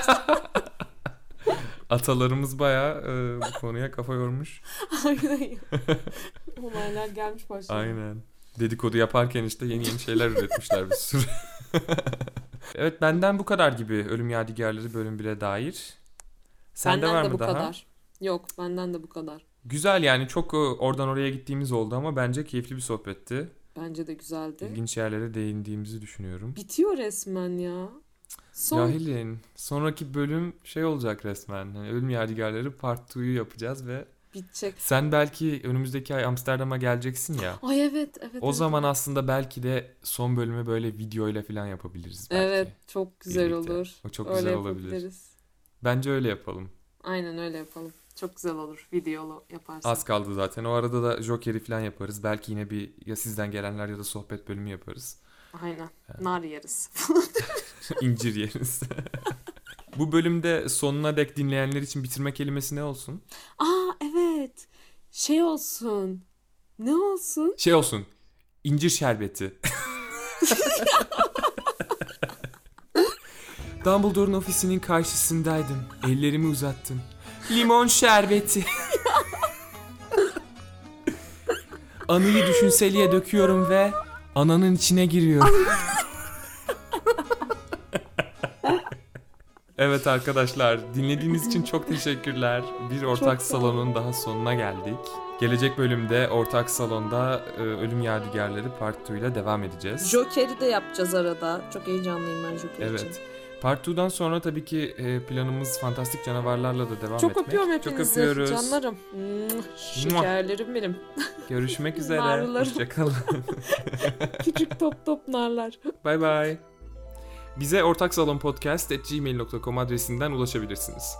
Atalarımız bayağı e, bu konuya kafa yormuş. Aynen. Olaylar gelmiş başına. Aynen. Dedikodu yaparken işte yeni yeni şeyler üretmişler bir sürü. evet benden bu kadar gibi Ölüm Yadigarları bölüm 1'e dair. Sende Benden var de mı bu daha? kadar. Yok benden de bu kadar. Güzel yani çok e, oradan oraya gittiğimiz oldu ama bence keyifli bir sohbetti. Bence de güzeldi. İlginç yerlere değindiğimizi düşünüyorum. Bitiyor resmen ya. Son Ya Helin, sonraki bölüm şey olacak resmen. Hani Ölüm Yadigarları Part 2'yu yapacağız ve bitecek. sen belki önümüzdeki ay Amsterdam'a geleceksin ya. Ay evet evet. O evet, zaman aslında belki de son bölümü böyle videoyla falan yapabiliriz belki. Evet çok güzel Birlikte. olur. O çok öyle güzel olabilir. Bence öyle yapalım. Aynen öyle yapalım. Çok güzel olur. Videolu yaparsak. Az kaldı zaten. O arada da Joker'i falan yaparız. Belki yine bir ya sizden gelenler ya da sohbet bölümü yaparız. Aynen. Nar yeriz. İncir yeriz. Bu bölümde sonuna dek dinleyenler için bitirme kelimesi ne olsun? Aa evet. Şey olsun. Ne olsun? Şey olsun. İncir şerbeti. Dumbledore'un ofisinin karşısındaydım. Ellerimi uzattım. Limon şerbeti. Anıyı düşünseliye döküyorum ve ananın içine giriyorum. evet arkadaşlar dinlediğiniz için çok teşekkürler. Bir ortak salonun daha sonuna geldik. Gelecek bölümde ortak salonda e, Ölüm Yadigarları Part 2 ile devam edeceğiz. Joker'i de yapacağız arada. Çok heyecanlıyım ben Joker için. Evet. Part 2'dan sonra tabii ki e, planımız fantastik canavarlarla da devam Çok etmek. öpüyorum Çok hepinizi. öpüyoruz. Canlarım. Şekerlerim benim. Görüşmek üzere. Hoşçakalın. Küçük top top narlar. Bye bye. Bize ortak salon podcast adresinden ulaşabilirsiniz.